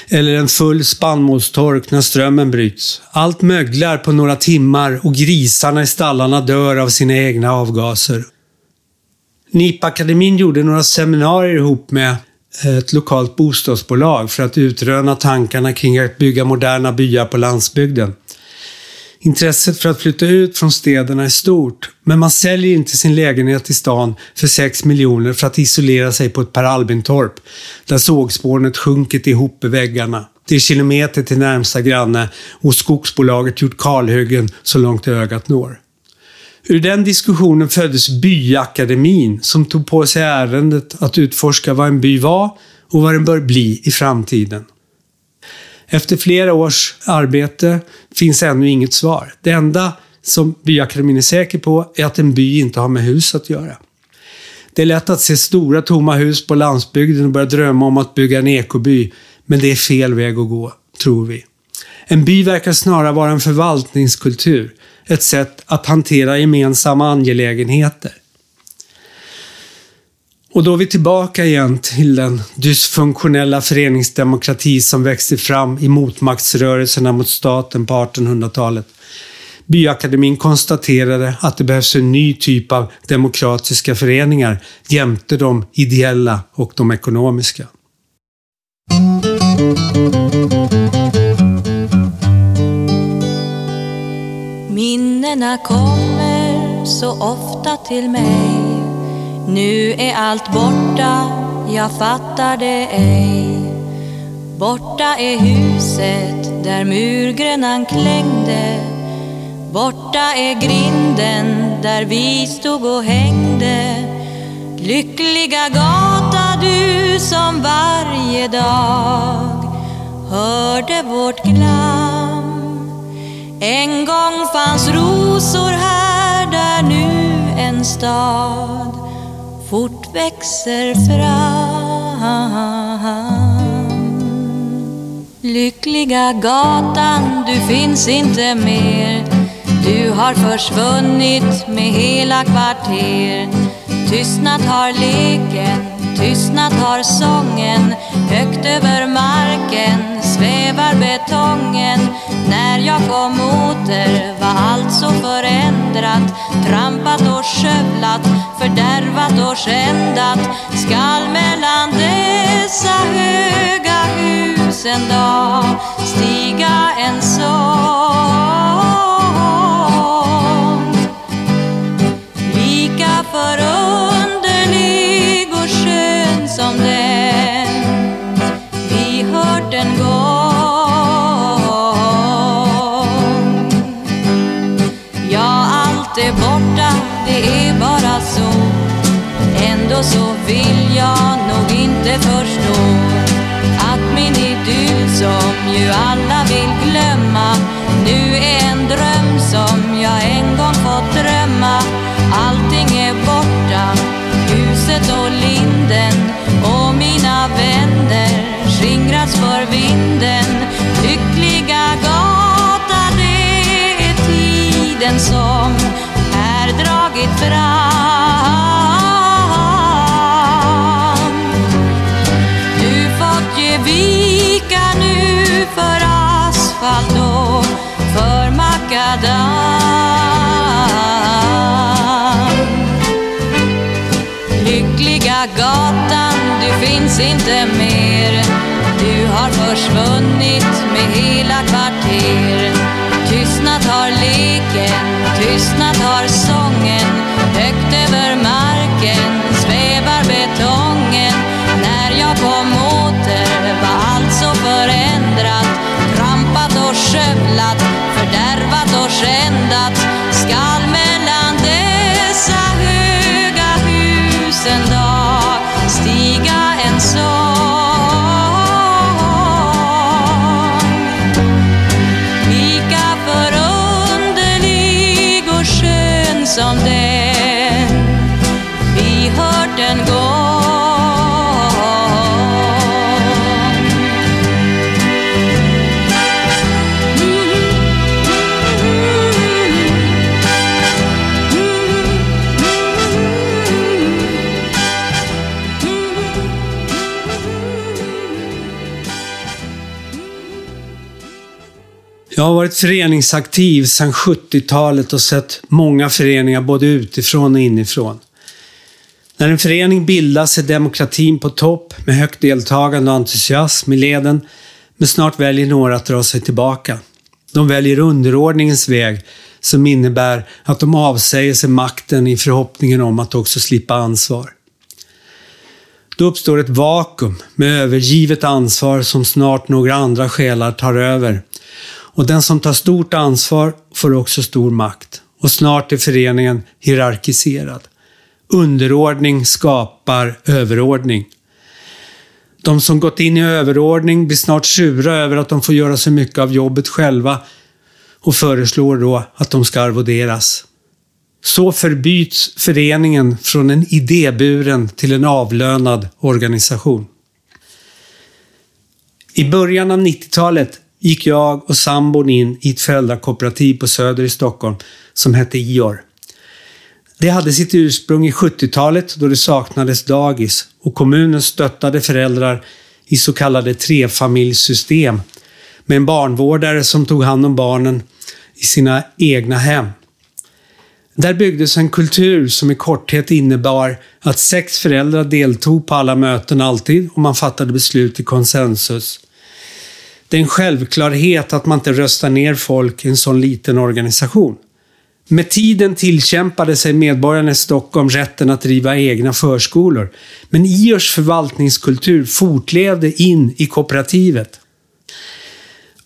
Eller en full spannmålstork när strömmen bryts? Allt möglar på några timmar och grisarna i stallarna dör av sina egna avgaser. NIP-akademin gjorde några seminarier ihop med eh, ett lokalt bostadsbolag för att utröna tankarna kring att bygga moderna byar på landsbygden. Intresset för att flytta ut från städerna är stort, men man säljer inte sin lägenhet i stan för 6 miljoner för att isolera sig på ett Per Albin-torp, där sågspånet sjunkit ihop i väggarna. Det är kilometer till närmsta granne och skogsbolaget gjort kalhyggen så långt ögat når. Ur den diskussionen föddes Byakademin som tog på sig ärendet att utforska vad en by var och vad den bör bli i framtiden. Efter flera års arbete finns ännu inget svar. Det enda som Byakademin är säker på är att en by inte har med hus att göra. Det är lätt att se stora tomma hus på landsbygden och börja drömma om att bygga en ekoby, men det är fel väg att gå, tror vi. En by verkar snarare vara en förvaltningskultur, ett sätt att hantera gemensamma angelägenheter. Och då är vi tillbaka igen till den dysfunktionella föreningsdemokrati som växte fram i motmaktsrörelserna mot staten på 1800-talet. Byakademin konstaterade att det behövs en ny typ av demokratiska föreningar jämte de ideella och de ekonomiska. Minnena kommer så ofta till mig nu är allt borta, jag fattar det ej. Borta är huset där murgrönan klängde. Borta är grinden där vi stod och hängde. Lyckliga gata du som varje dag hörde vårt glam en gång fanns rosor här där nu en stad fort växer fram. Lyckliga gatan, du finns inte mer. Du har försvunnit med hela kvarter. Tystnat har leken, tystnat har sången. Högt över marken svävar betongen. När jag kom åter var allt så förändrat. Trampat och skövlat, fördärvat och skändat. Skall mellan dessa höga hus en dag stiga en sång. Ändå så vill jag nog inte förstå att min idyll som ju alla vill glömma nu är en dröm som jag en gång fått drömma. Allting är borta, huset och linden och mina vänner skingras för vinden. Lyckliga gata, det är tiden som är dragit fram. Asfalt och för makadam. Lyckliga gatan, du finns inte mer. Du har försvunnit med hela kvarter. Tystnat har leken, tystnat har sången. Högt över marken Jag har varit föreningsaktiv sedan 70-talet och sett många föreningar både utifrån och inifrån. När en förening bildas är demokratin på topp med högt deltagande och entusiasm i leden, men snart väljer några att dra sig tillbaka. De väljer underordningens väg som innebär att de avsäger sig makten i förhoppningen om att också slippa ansvar. Då uppstår ett vakuum med övergivet ansvar som snart några andra själar tar över. Och den som tar stort ansvar får också stor makt. Och snart är föreningen hierarkiserad. Underordning skapar överordning. De som gått in i överordning blir snart sura över att de får göra så mycket av jobbet själva och föreslår då att de ska arvoderas. Så förbyts föreningen från en idéburen till en avlönad organisation. I början av 90-talet gick jag och sambon in i ett föräldrakooperativ på Söder i Stockholm som hette IOR. Det hade sitt ursprung i 70-talet då det saknades dagis och kommunen stöttade föräldrar i så kallade trefamiljssystem med en barnvårdare som tog hand om barnen i sina egna hem. Där byggdes en kultur som i korthet innebar att sex föräldrar deltog på alla möten alltid och man fattade beslut i konsensus. Det är en självklarhet att man inte röstar ner folk i en sån liten organisation. Med tiden tillkämpade sig medborgarna i Stockholm rätten att driva egna förskolor. Men Iers förvaltningskultur fortlevde in i kooperativet.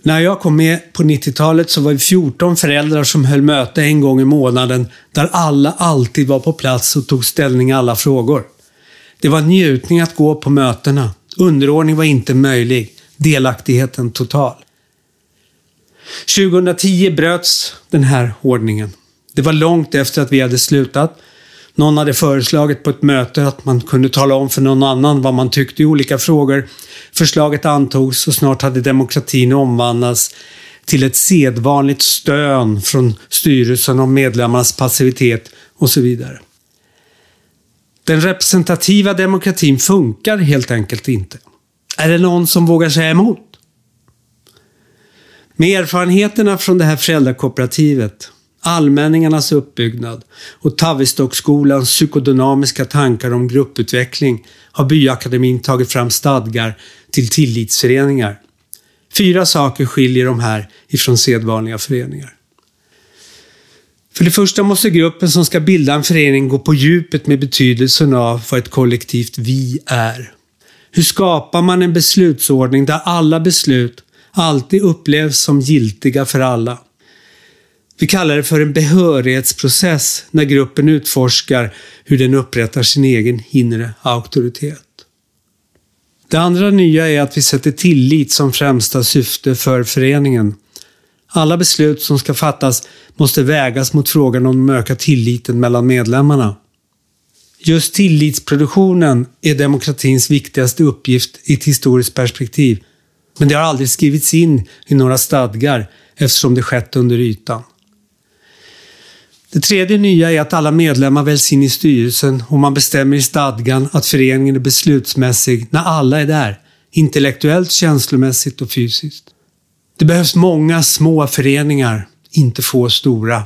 När jag kom med på 90-talet så var vi 14 föräldrar som höll möte en gång i månaden där alla alltid var på plats och tog ställning i alla frågor. Det var njutning att gå på mötena. Underordning var inte möjlig. Delaktigheten total. 2010 bröts den här ordningen. Det var långt efter att vi hade slutat. Någon hade föreslagit på ett möte att man kunde tala om för någon annan vad man tyckte i olika frågor. Förslaget antogs och snart hade demokratin omvandlats till ett sedvanligt stön från styrelsen om medlemmarnas passivitet och så vidare. Den representativa demokratin funkar helt enkelt inte. Är det någon som vågar säga emot? Med erfarenheterna från det här föräldrakooperativet allmänningarnas uppbyggnad och Tavistockskolans psykodynamiska tankar om grupputveckling har Byakademin tagit fram stadgar till tillitsföreningar. Fyra saker skiljer de här ifrån sedvanliga föreningar. För det första måste gruppen som ska bilda en förening gå på djupet med betydelsen av vad ett kollektivt vi är. Hur skapar man en beslutsordning där alla beslut alltid upplevs som giltiga för alla? Vi kallar det för en behörighetsprocess när gruppen utforskar hur den upprättar sin egen inre auktoritet. Det andra nya är att vi sätter tillit som främsta syfte för föreningen. Alla beslut som ska fattas måste vägas mot frågan om att öka tilliten mellan medlemmarna. Just tillitsproduktionen är demokratins viktigaste uppgift i ett historiskt perspektiv. Men det har aldrig skrivits in i några stadgar eftersom det skett under ytan. Det tredje nya är att alla medlemmar väljs in i styrelsen och man bestämmer i stadgan att föreningen är beslutsmässig när alla är där, intellektuellt, känslomässigt och fysiskt. Det behövs många små föreningar, inte få stora.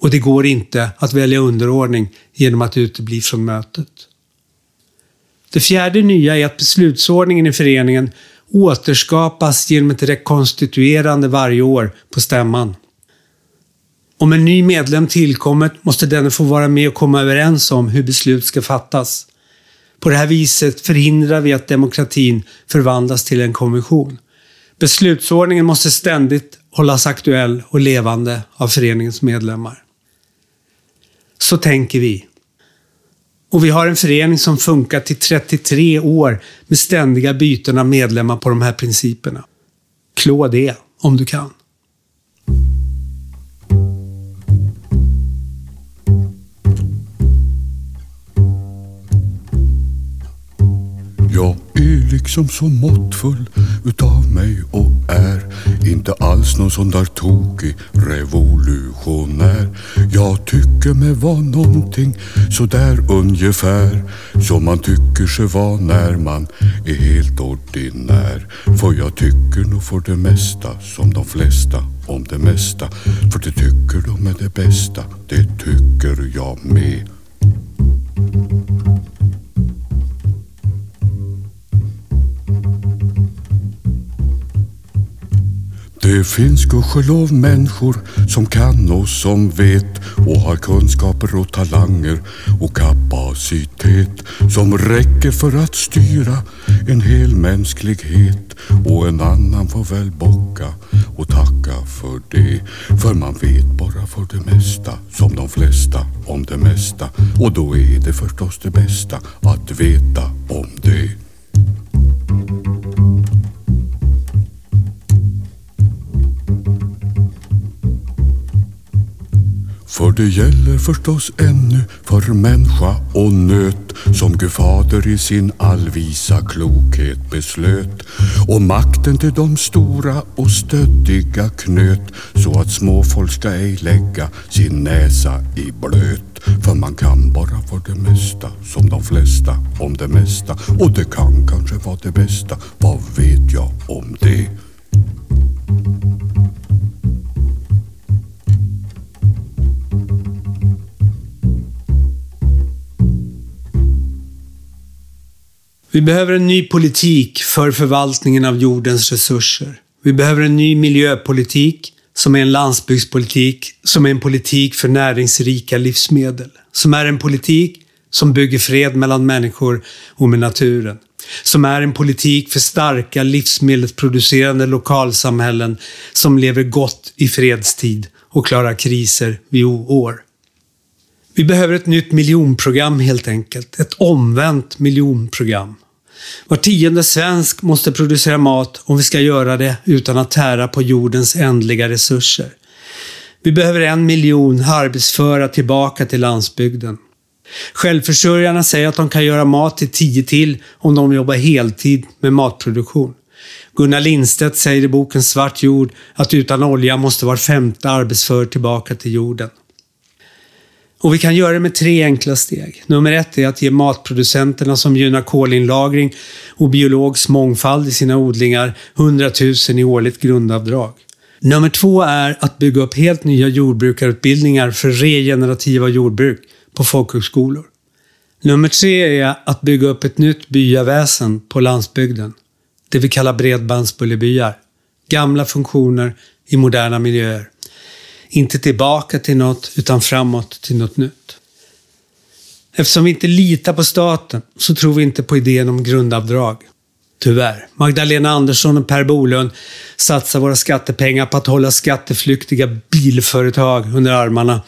Och det går inte att välja underordning genom att utebli från mötet. Det fjärde nya är att beslutsordningen i föreningen återskapas genom ett rekonstituerande varje år på stämman. Om en ny medlem tillkommit måste denne få vara med och komma överens om hur beslut ska fattas. På det här viset förhindrar vi att demokratin förvandlas till en konvention. Beslutsordningen måste ständigt hållas aktuell och levande av föreningens medlemmar. Så tänker vi. Och vi har en förening som funkat i 33 år med ständiga byten av medlemmar på de här principerna. Klå det om du kan. Liksom så måttfull utav mig och är inte alls någon sån där tokig revolutionär. Jag tycker mig vara någonting sådär ungefär som man tycker sig vara när man är helt ordinär. För jag tycker nog för det mesta som de flesta om det mesta. För det tycker de är det bästa, det tycker jag med. Det finns gudskelov människor som kan och som vet och har kunskaper och talanger och kapacitet som räcker för att styra en hel mänsklighet och en annan får väl bocka och tacka för det. För man vet bara för det mesta som de flesta om det mesta och då är det förstås det bästa att veta om det. För det gäller förstås ännu för människa och nöt som Gud fader i sin allvisa klokhet beslöt och makten till de stora och stöddiga knöt så att småfolk ska ej lägga sin näsa i blöt. För man kan bara för det mesta som de flesta om det mesta och det kan kanske vara det bästa. Vad vet jag om det? Vi behöver en ny politik för förvaltningen av jordens resurser. Vi behöver en ny miljöpolitik som är en landsbygdspolitik, som är en politik för näringsrika livsmedel. Som är en politik som bygger fred mellan människor och med naturen. Som är en politik för starka livsmedelsproducerande lokalsamhällen som lever gott i fredstid och klarar kriser vid år. Vi behöver ett nytt miljonprogram helt enkelt. Ett omvänt miljonprogram. Var tionde svensk måste producera mat om vi ska göra det utan att tära på jordens ändliga resurser. Vi behöver en miljon arbetsföra tillbaka till landsbygden. Självförsörjarna säger att de kan göra mat till tio till om de jobbar heltid med matproduktion. Gunnar Lindstedt säger i boken Svart jord att utan olja måste var femte arbetsför tillbaka till jorden. Och vi kan göra det med tre enkla steg. Nummer ett är att ge matproducenterna som gynnar kolinlagring och biologisk mångfald i sina odlingar 100 000 i årligt grundavdrag. Nummer två är att bygga upp helt nya jordbrukarutbildningar för regenerativa jordbruk på folkhögskolor. Nummer tre är att bygga upp ett nytt byaväsen på landsbygden. Det vi kallar bredbandsbullerbyar. Gamla funktioner i moderna miljöer. Inte tillbaka till något, utan framåt till något nytt. Eftersom vi inte litar på staten så tror vi inte på idén om grundavdrag. Tyvärr. Magdalena Andersson och Per Bolund satsar våra skattepengar på att hålla skatteflyktiga bilföretag under armarna.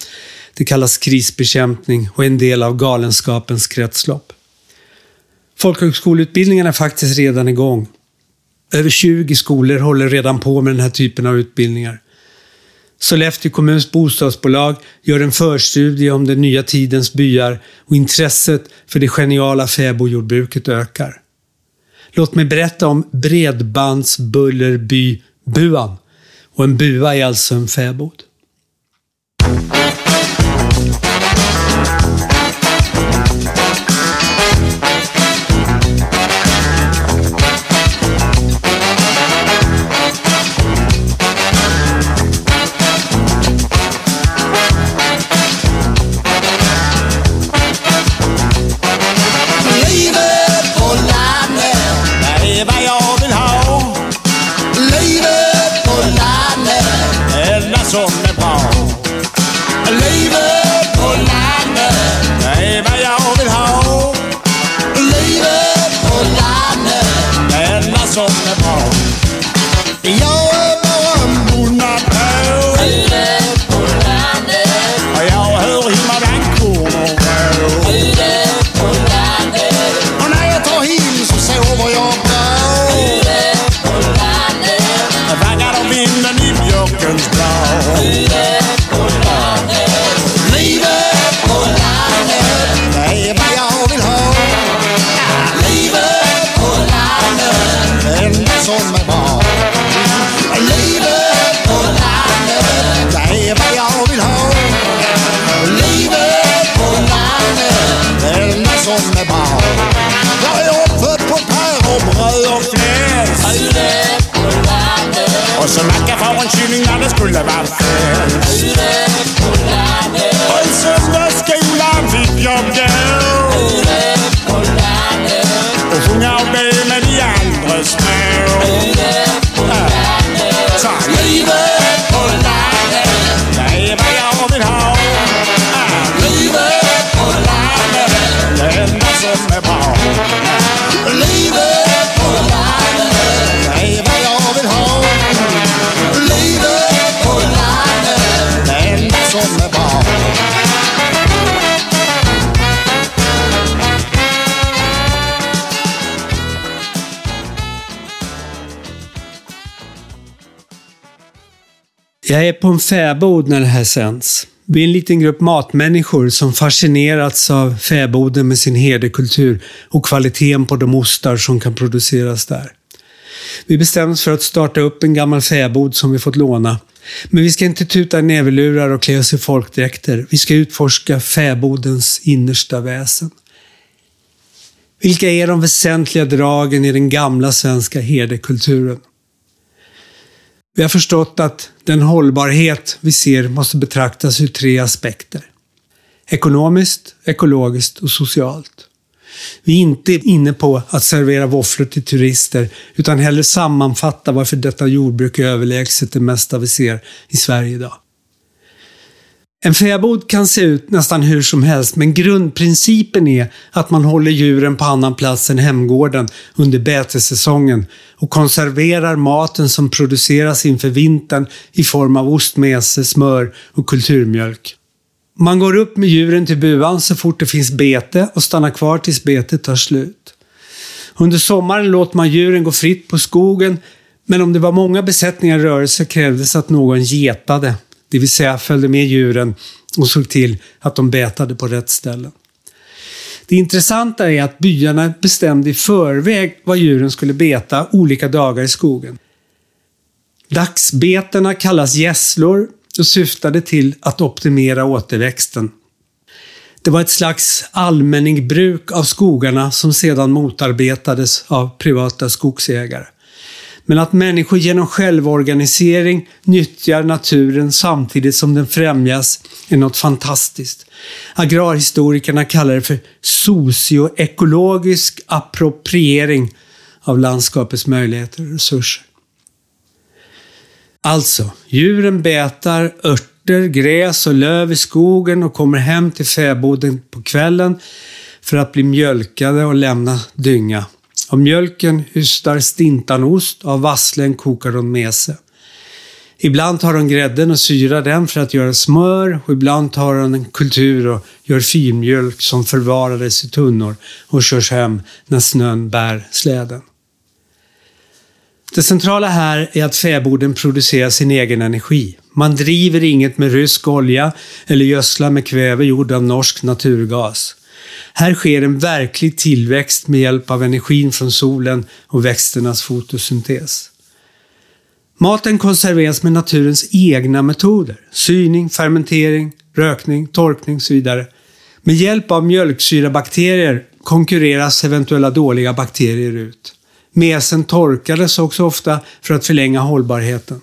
Det kallas krisbekämpning och är en del av galenskapens kretslopp. Folkhögskoleutbildningen är faktiskt redan igång. Över 20 skolor håller redan på med den här typen av utbildningar. Sollefteå kommuns bostadsbolag gör en förstudie om den nya tidens byar och intresset för det geniala fäbodjordbruket ökar. Låt mig berätta om Bredbandsbullerby-buan. Och en bua är alltså en fäbod. Det Jag är på en fäbod när det här sänds. Vi är en liten grupp matmänniskor som fascinerats av fäboden med sin herdekultur och kvaliteten på de ostar som kan produceras där. Vi bestämde oss för att starta upp en gammal fäbod som vi fått låna. Men vi ska inte tuta näverlurar och klä oss i folkdräkter. Vi ska utforska fäbodens innersta väsen. Vilka är de väsentliga dragen i den gamla svenska herdekulturen? Vi har förstått att den hållbarhet vi ser måste betraktas ur tre aspekter. Ekonomiskt, ekologiskt och socialt. Vi är inte inne på att servera våfflor till turister, utan hellre sammanfatta varför detta jordbruk är överlägset det mesta vi ser i Sverige idag. En fäbod kan se ut nästan hur som helst, men grundprincipen är att man håller djuren på annan plats än hemgården under betesäsongen och konserverar maten som produceras inför vintern i form av ost, mese, smör och kulturmjölk. Man går upp med djuren till buan så fort det finns bete och stannar kvar tills betet tar slut. Under sommaren låter man djuren gå fritt på skogen, men om det var många besättningar i rörelse krävdes att någon getade, det vill säga följde med djuren och såg till att de betade på rätt ställen. Det intressanta är att byarna bestämde i förväg var djuren skulle beta olika dagar i skogen. Dagsbetena kallas gässlor och syftade till att optimera återväxten. Det var ett slags allmänningsbruk av skogarna som sedan motarbetades av privata skogsägare. Men att människor genom självorganisering nyttjar naturen samtidigt som den främjas är något fantastiskt. Agrarhistorikerna kallar det för socioekologisk appropriering av landskapets möjligheter och resurser. Alltså, djuren betar örter, gräs och löv i skogen och kommer hem till fäboden på kvällen för att bli mjölkade och lämna dynga. Av mjölken hystar stintanost, av vasslen kokar de mese. Ibland tar de grädden och syrar den för att göra smör och ibland tar de en kultur och gör filmjölk som förvarades i tunnor och körs hem när snön bär släden. Det centrala här är att fäboden producerar sin egen energi. Man driver inget med rysk olja eller gödslar med kväve gjord av norsk naturgas. Här sker en verklig tillväxt med hjälp av energin från solen och växternas fotosyntes. Maten konserveras med naturens egna metoder. Syning, fermentering, rökning, torkning och så vidare. Med hjälp av mjölksyrabakterier konkurreras eventuella dåliga bakterier ut. Mesen torkades också ofta för att förlänga hållbarheten.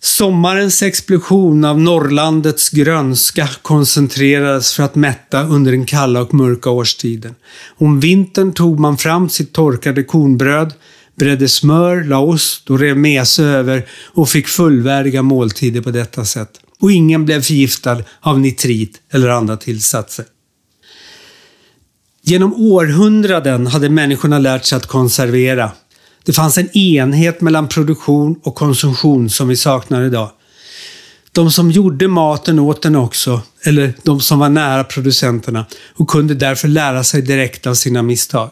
Sommarens explosion av Norrlandets grönska koncentrerades för att mätta under den kalla och mörka årstiden. Om vintern tog man fram sitt torkade kornbröd, bredde smör, la ost och rev mese över och fick fullvärdiga måltider på detta sätt. Och ingen blev förgiftad av nitrit eller andra tillsatser. Genom århundraden hade människorna lärt sig att konservera. Det fanns en enhet mellan produktion och konsumtion som vi saknar idag. De som gjorde maten åt den också, eller de som var nära producenterna och kunde därför lära sig direkt av sina misstag.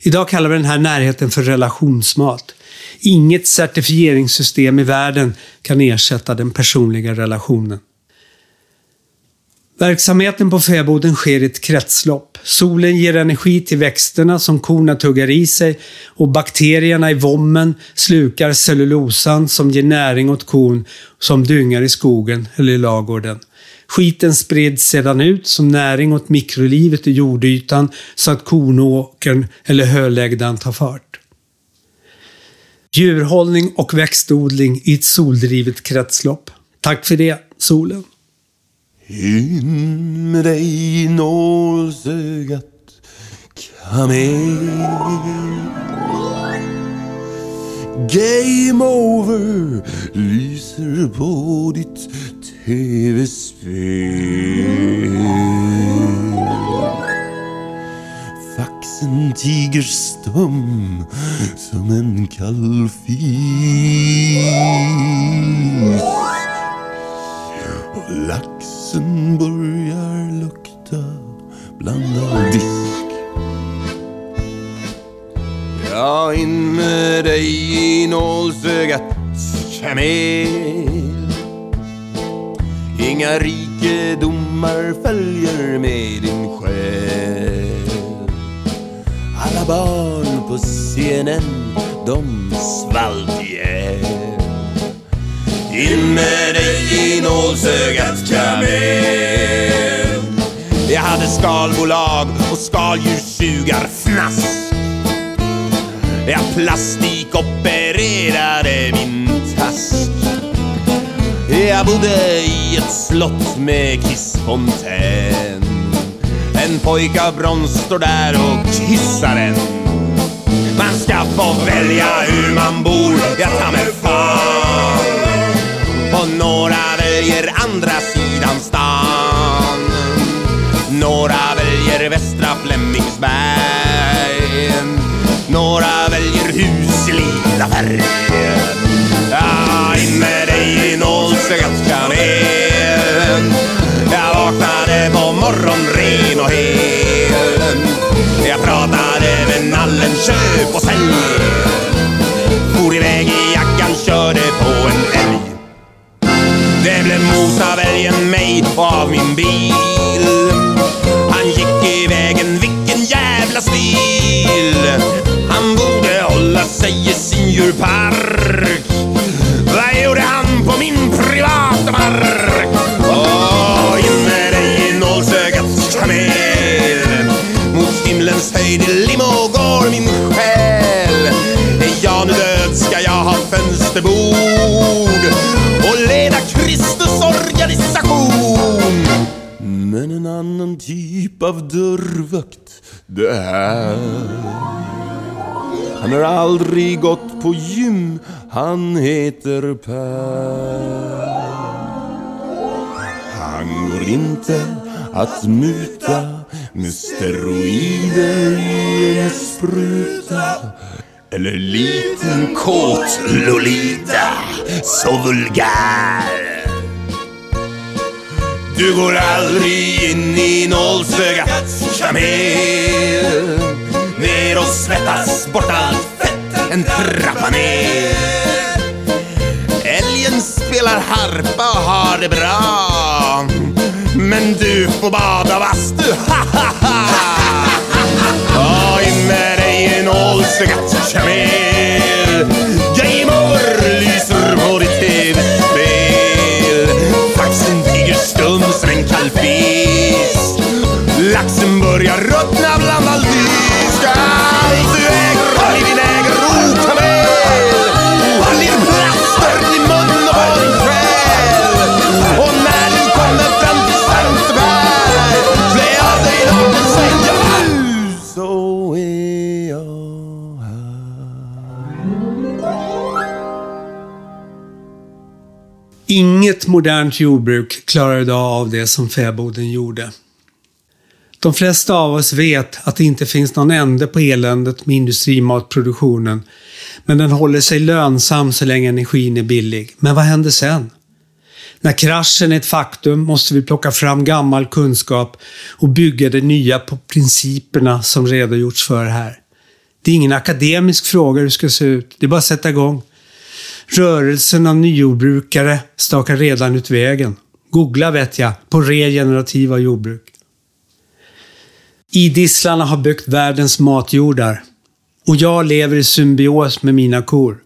Idag kallar vi den här närheten för relationsmat. Inget certifieringssystem i världen kan ersätta den personliga relationen. Verksamheten på fäboden sker i ett kretslopp. Solen ger energi till växterna som korna tuggar i sig och bakterierna i vommen slukar cellulosan som ger näring åt kon som dyngar i skogen eller i lagården. Skiten sprids sedan ut som näring åt mikrolivet i jordytan så att kornåkern eller hölägdan tar fart. Djurhållning och växtodling i ett soldrivet kretslopp. Tack för det, solen. In med dig i nålsögat kamel. Game over lyser på ditt tv-spel. Faxen tiger stum som en kall fis och börjar lukta blandad disk. Ja, in med dig i nålsögat kamel. Inga rikedomar följer med din själ. Alla barn på scenen, de svalt ihjäl in med dig i nålsögat kamel Jag hade skalbolag och skaldjurssugarfnask Jag plastikopererade min task. Jag bodde i ett slott med kissfontän En pojke av brons står där och kissar en Man ska få välja hur man bor, jag tar mig fan och några väljer andra sidan stan. Några väljer Västra Flemingsberg. Några väljer hus i lila färg Ja, in med dig i nålsögat kamel Jag vaknade på morgon ren och hel. Jag pratade med nallen, köp och sälj. For iväg i jackan, körde på en älg det blev mos av älgen mig och av min bil. Han gick i vägen, vilken jävla stil. Han borde hålla sig i sin djurpark. Dörrvakt det är. Han har aldrig gått på gym, han heter Per. Han går inte att muta med steroider i en spruta. Eller liten kåt Lolita, så vulgär. Du går aldrig in i nålsögat kamel Ner och svettas bort allt fett, en trappa ner. Älgen spelar harpa och har det bra. Men du får bada bastu, ha ha ha. Ta in med dig en nålsögat. Kamel stum Inget modernt jordbruk klarar idag av det som fäboden gjorde. De flesta av oss vet att det inte finns någon ände på eländet med industrimatproduktionen. Men den håller sig lönsam så länge energin är billig. Men vad händer sen? När kraschen är ett faktum måste vi plocka fram gammal kunskap och bygga det nya på principerna som redogjorts för här. Det är ingen akademisk fråga hur det ska se ut. Det är bara att sätta igång. Rörelsen av nyjordbrukare stakar redan ut vägen. Googla vet jag, på regenerativa jordbruk. Idisslarna har byggt världens matjordar. Och jag lever i symbios med mina kor.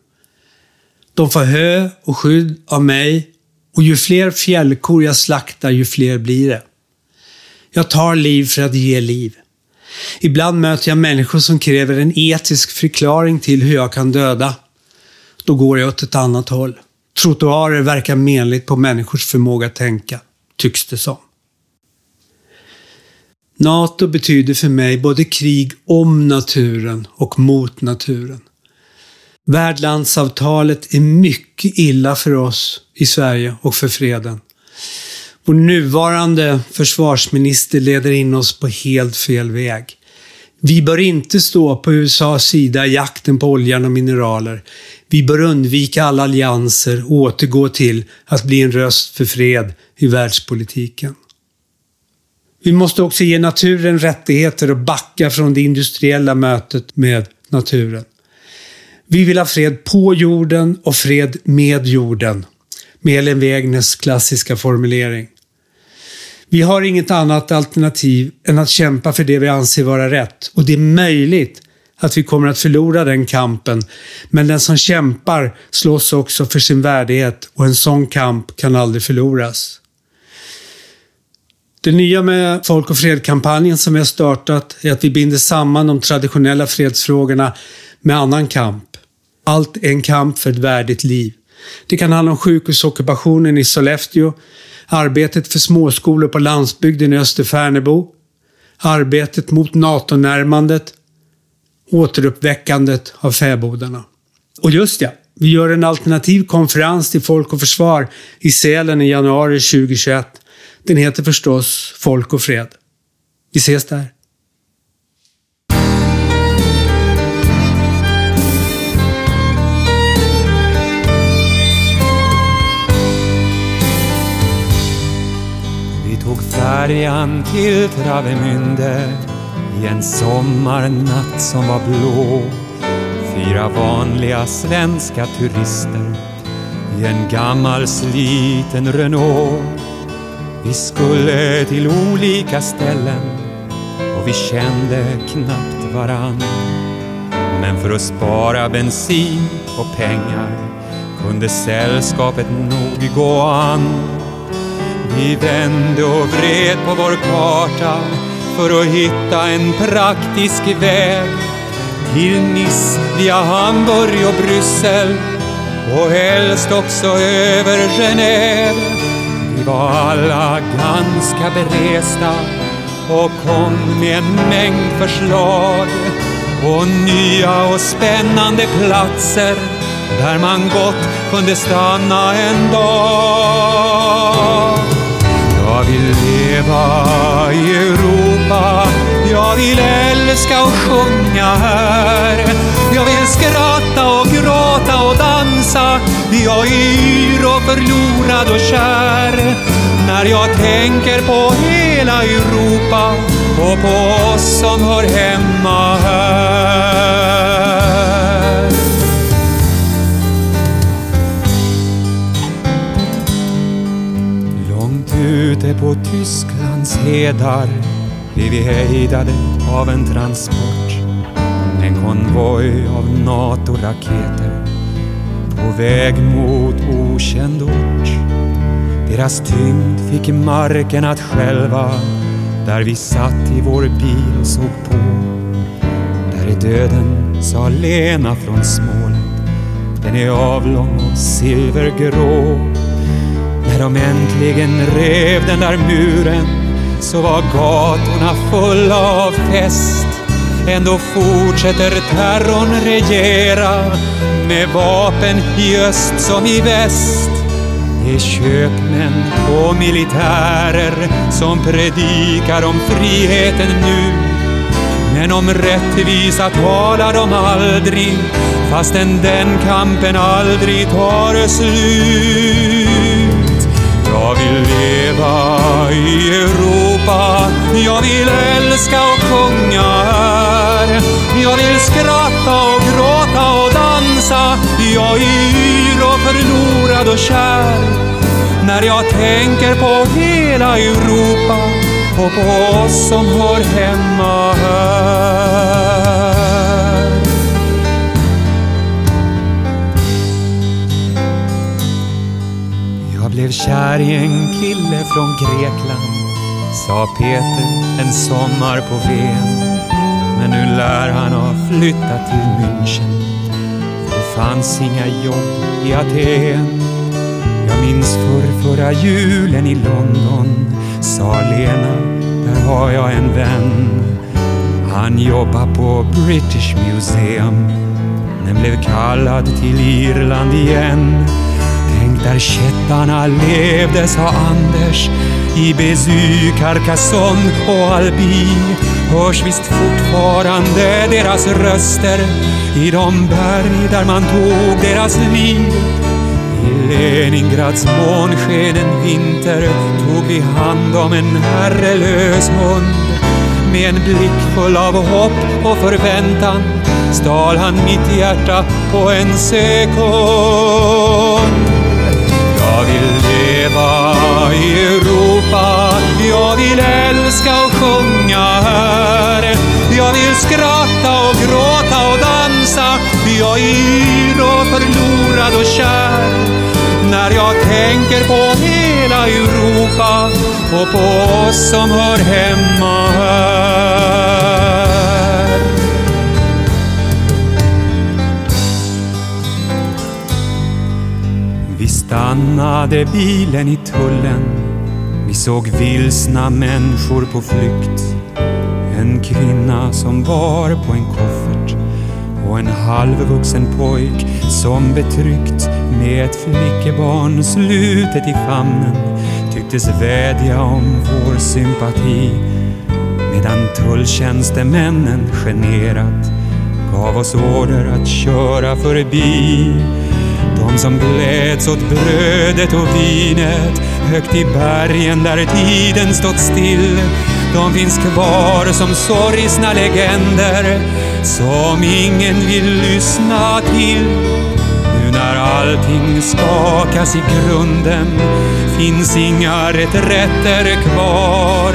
De får hö och skydd av mig och ju fler fjällkor jag slaktar, ju fler blir det. Jag tar liv för att ge liv. Ibland möter jag människor som kräver en etisk förklaring till hur jag kan döda då går jag åt ett annat håll. Trottoarer verkar menligt på människors förmåga att tänka, tycks det som. NATO betyder för mig både krig om naturen och mot naturen. Värdlandsavtalet är mycket illa för oss i Sverige och för freden. Vår nuvarande försvarsminister leder in oss på helt fel väg. Vi bör inte stå på USAs sida i jakten på oljan och mineraler. Vi bör undvika alla allianser och återgå till att bli en röst för fred i världspolitiken. Vi måste också ge naturen rättigheter och backa från det industriella mötet med naturen. Vi vill ha fred på jorden och fred med jorden. Med Elin Wägners klassiska formulering. Vi har inget annat alternativ än att kämpa för det vi anser vara rätt. Och det är möjligt att vi kommer att förlora den kampen. Men den som kämpar slåss också för sin värdighet och en sån kamp kan aldrig förloras. Det nya med Folk och fred-kampanjen som vi har startat är att vi binder samman de traditionella fredsfrågorna med annan kamp. Allt är en kamp för ett värdigt liv. Det kan handla om sjukhusockupationen i Sollefteå, arbetet för småskolor på landsbygden i Österfärnebo, arbetet mot NATO-närmandet, återuppväckandet av fäbodarna. Och just ja, vi gör en alternativ konferens till Folk och Försvar i Sälen i januari 2021. Den heter förstås Folk och Fred. Vi ses där. Färjan till Travemünde i en sommarnatt som var blå. Fyra vanliga svenska turister i en gammal sliten Renault. Vi skulle till olika ställen och vi kände knappt varann. Men för att spara bensin och pengar kunde sällskapet nog gå an. Vi vände och vred på vår karta för att hitta en praktisk väg till Nice via Hamburg och Bryssel och helst också över Genève. Vi var alla ganska beresta och kom med en mängd förslag och nya och spännande platser där man gott kunde stanna en dag. Jag vill leva i Europa, jag vill älska och sjunga här. Jag vill skratta och gråta och dansa, jag är yr och förlorad och kär. När jag tänker på hela Europa och på oss som hör hemma här. Ute på Tysklands hedar blev vi hejdade av en transport. En konvoj av NATO-raketer på väg mot okänd ort. Deras tyngd fick marken att skälva där vi satt i vår bil och såg på. Där är döden, sa Lena från Småland. Den är avlång och silvergrå. När de äntligen rev den där muren så var gatorna fulla av fest. Ändå fortsätter terrorn regera med vapen i öst som i väst. Det är köpmän och militärer som predikar om friheten nu. Men om rättvisa talar de aldrig fastän den kampen aldrig tar slut. Jag vill leva i Europa, jag vill älska och sjunga här. Jag vill skratta och gråta och dansa, jag är yr och förlorad och kär. När jag tänker på hela Europa och på oss som hör hemma här. Jag blev kär i en kille från Grekland sa Peter en sommar på Ven. Men nu lär han ha flyttat till München. För det fanns inga jobb i Aten. Jag minns för förra julen i London, sa Lena, där har jag en vän. Han jobbar på British Museum, men blev kallad till Irland igen. Där kättarna levde, sa Anders, i Bezu, Carcassonne och Albi hörs visst fortfarande deras röster i de berg där man tog deras liv. I Leningrads månsken en vinter tog vi hand om en herrelös hund. Med en blick full av hopp och förväntan stal han mitt hjärta på en sekund. Jag vill leva i Europa, jag vill älska och sjunga här. Jag vill skratta och gråta och dansa, jag är yr och förlorad och kär. När jag tänker på hela Europa och på oss som hör hemma här. Stannade bilen i tullen. Vi såg vilsna människor på flykt. En kvinna som bar på en koffert och en halvvuxen pojk som betryckt med ett flickebarn slutet i famnen tycktes vädja om vår sympati medan tulltjänstemännen generat gav oss order att köra förbi. De som gläds åt brödet och vinet högt i bergen där tiden stått still. De finns kvar som sorgsna legender som ingen vill lyssna till. Nu när allting skakas i grunden finns inga reträtter kvar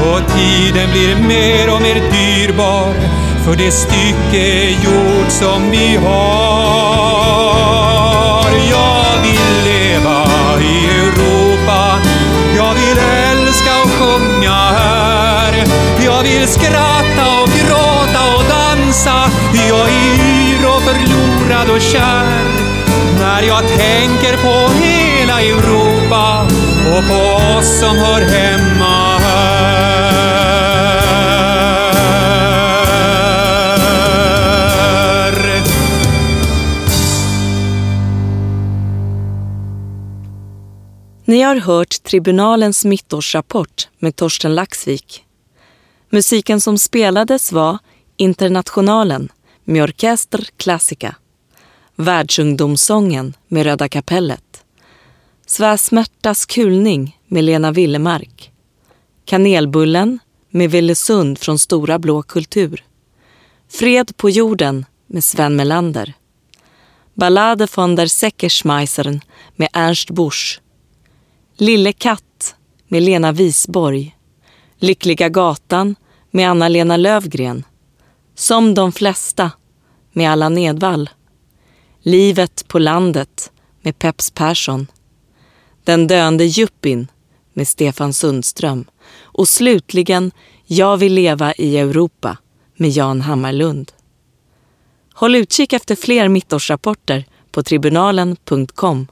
och tiden blir mer och mer dyrbar för det stycke jord som vi har. Jag vill leva i Europa, jag vill älska och sjunga här. Jag vill skratta och gråta och dansa, jag är yr och förlorad och kär. När jag tänker på hela Europa och på oss som hör hemma här. Ni har hört Tribunalens mittårsrapport med Torsten Laxvik. Musiken som spelades var Internationalen med Orkester Classica, Världsungdomssången med Röda kapellet, Svärsmärtas kulning med Lena Willemark, Kanelbullen med Villesund från Stora Blå Kultur, Fred på jorden med Sven Melander, Ballade von der Säckerschmeisern med Ernst Busch, Lille katt med Lena Wisborg, Lyckliga gatan med Anna-Lena Lövgren, Som de flesta med Allan Edwall, Livet på landet med Peps Persson, Den döende Juppin med Stefan Sundström. Och slutligen Jag vill leva i Europa med Jan Hammarlund. Håll utkik efter fler mittårsrapporter på tribunalen.com.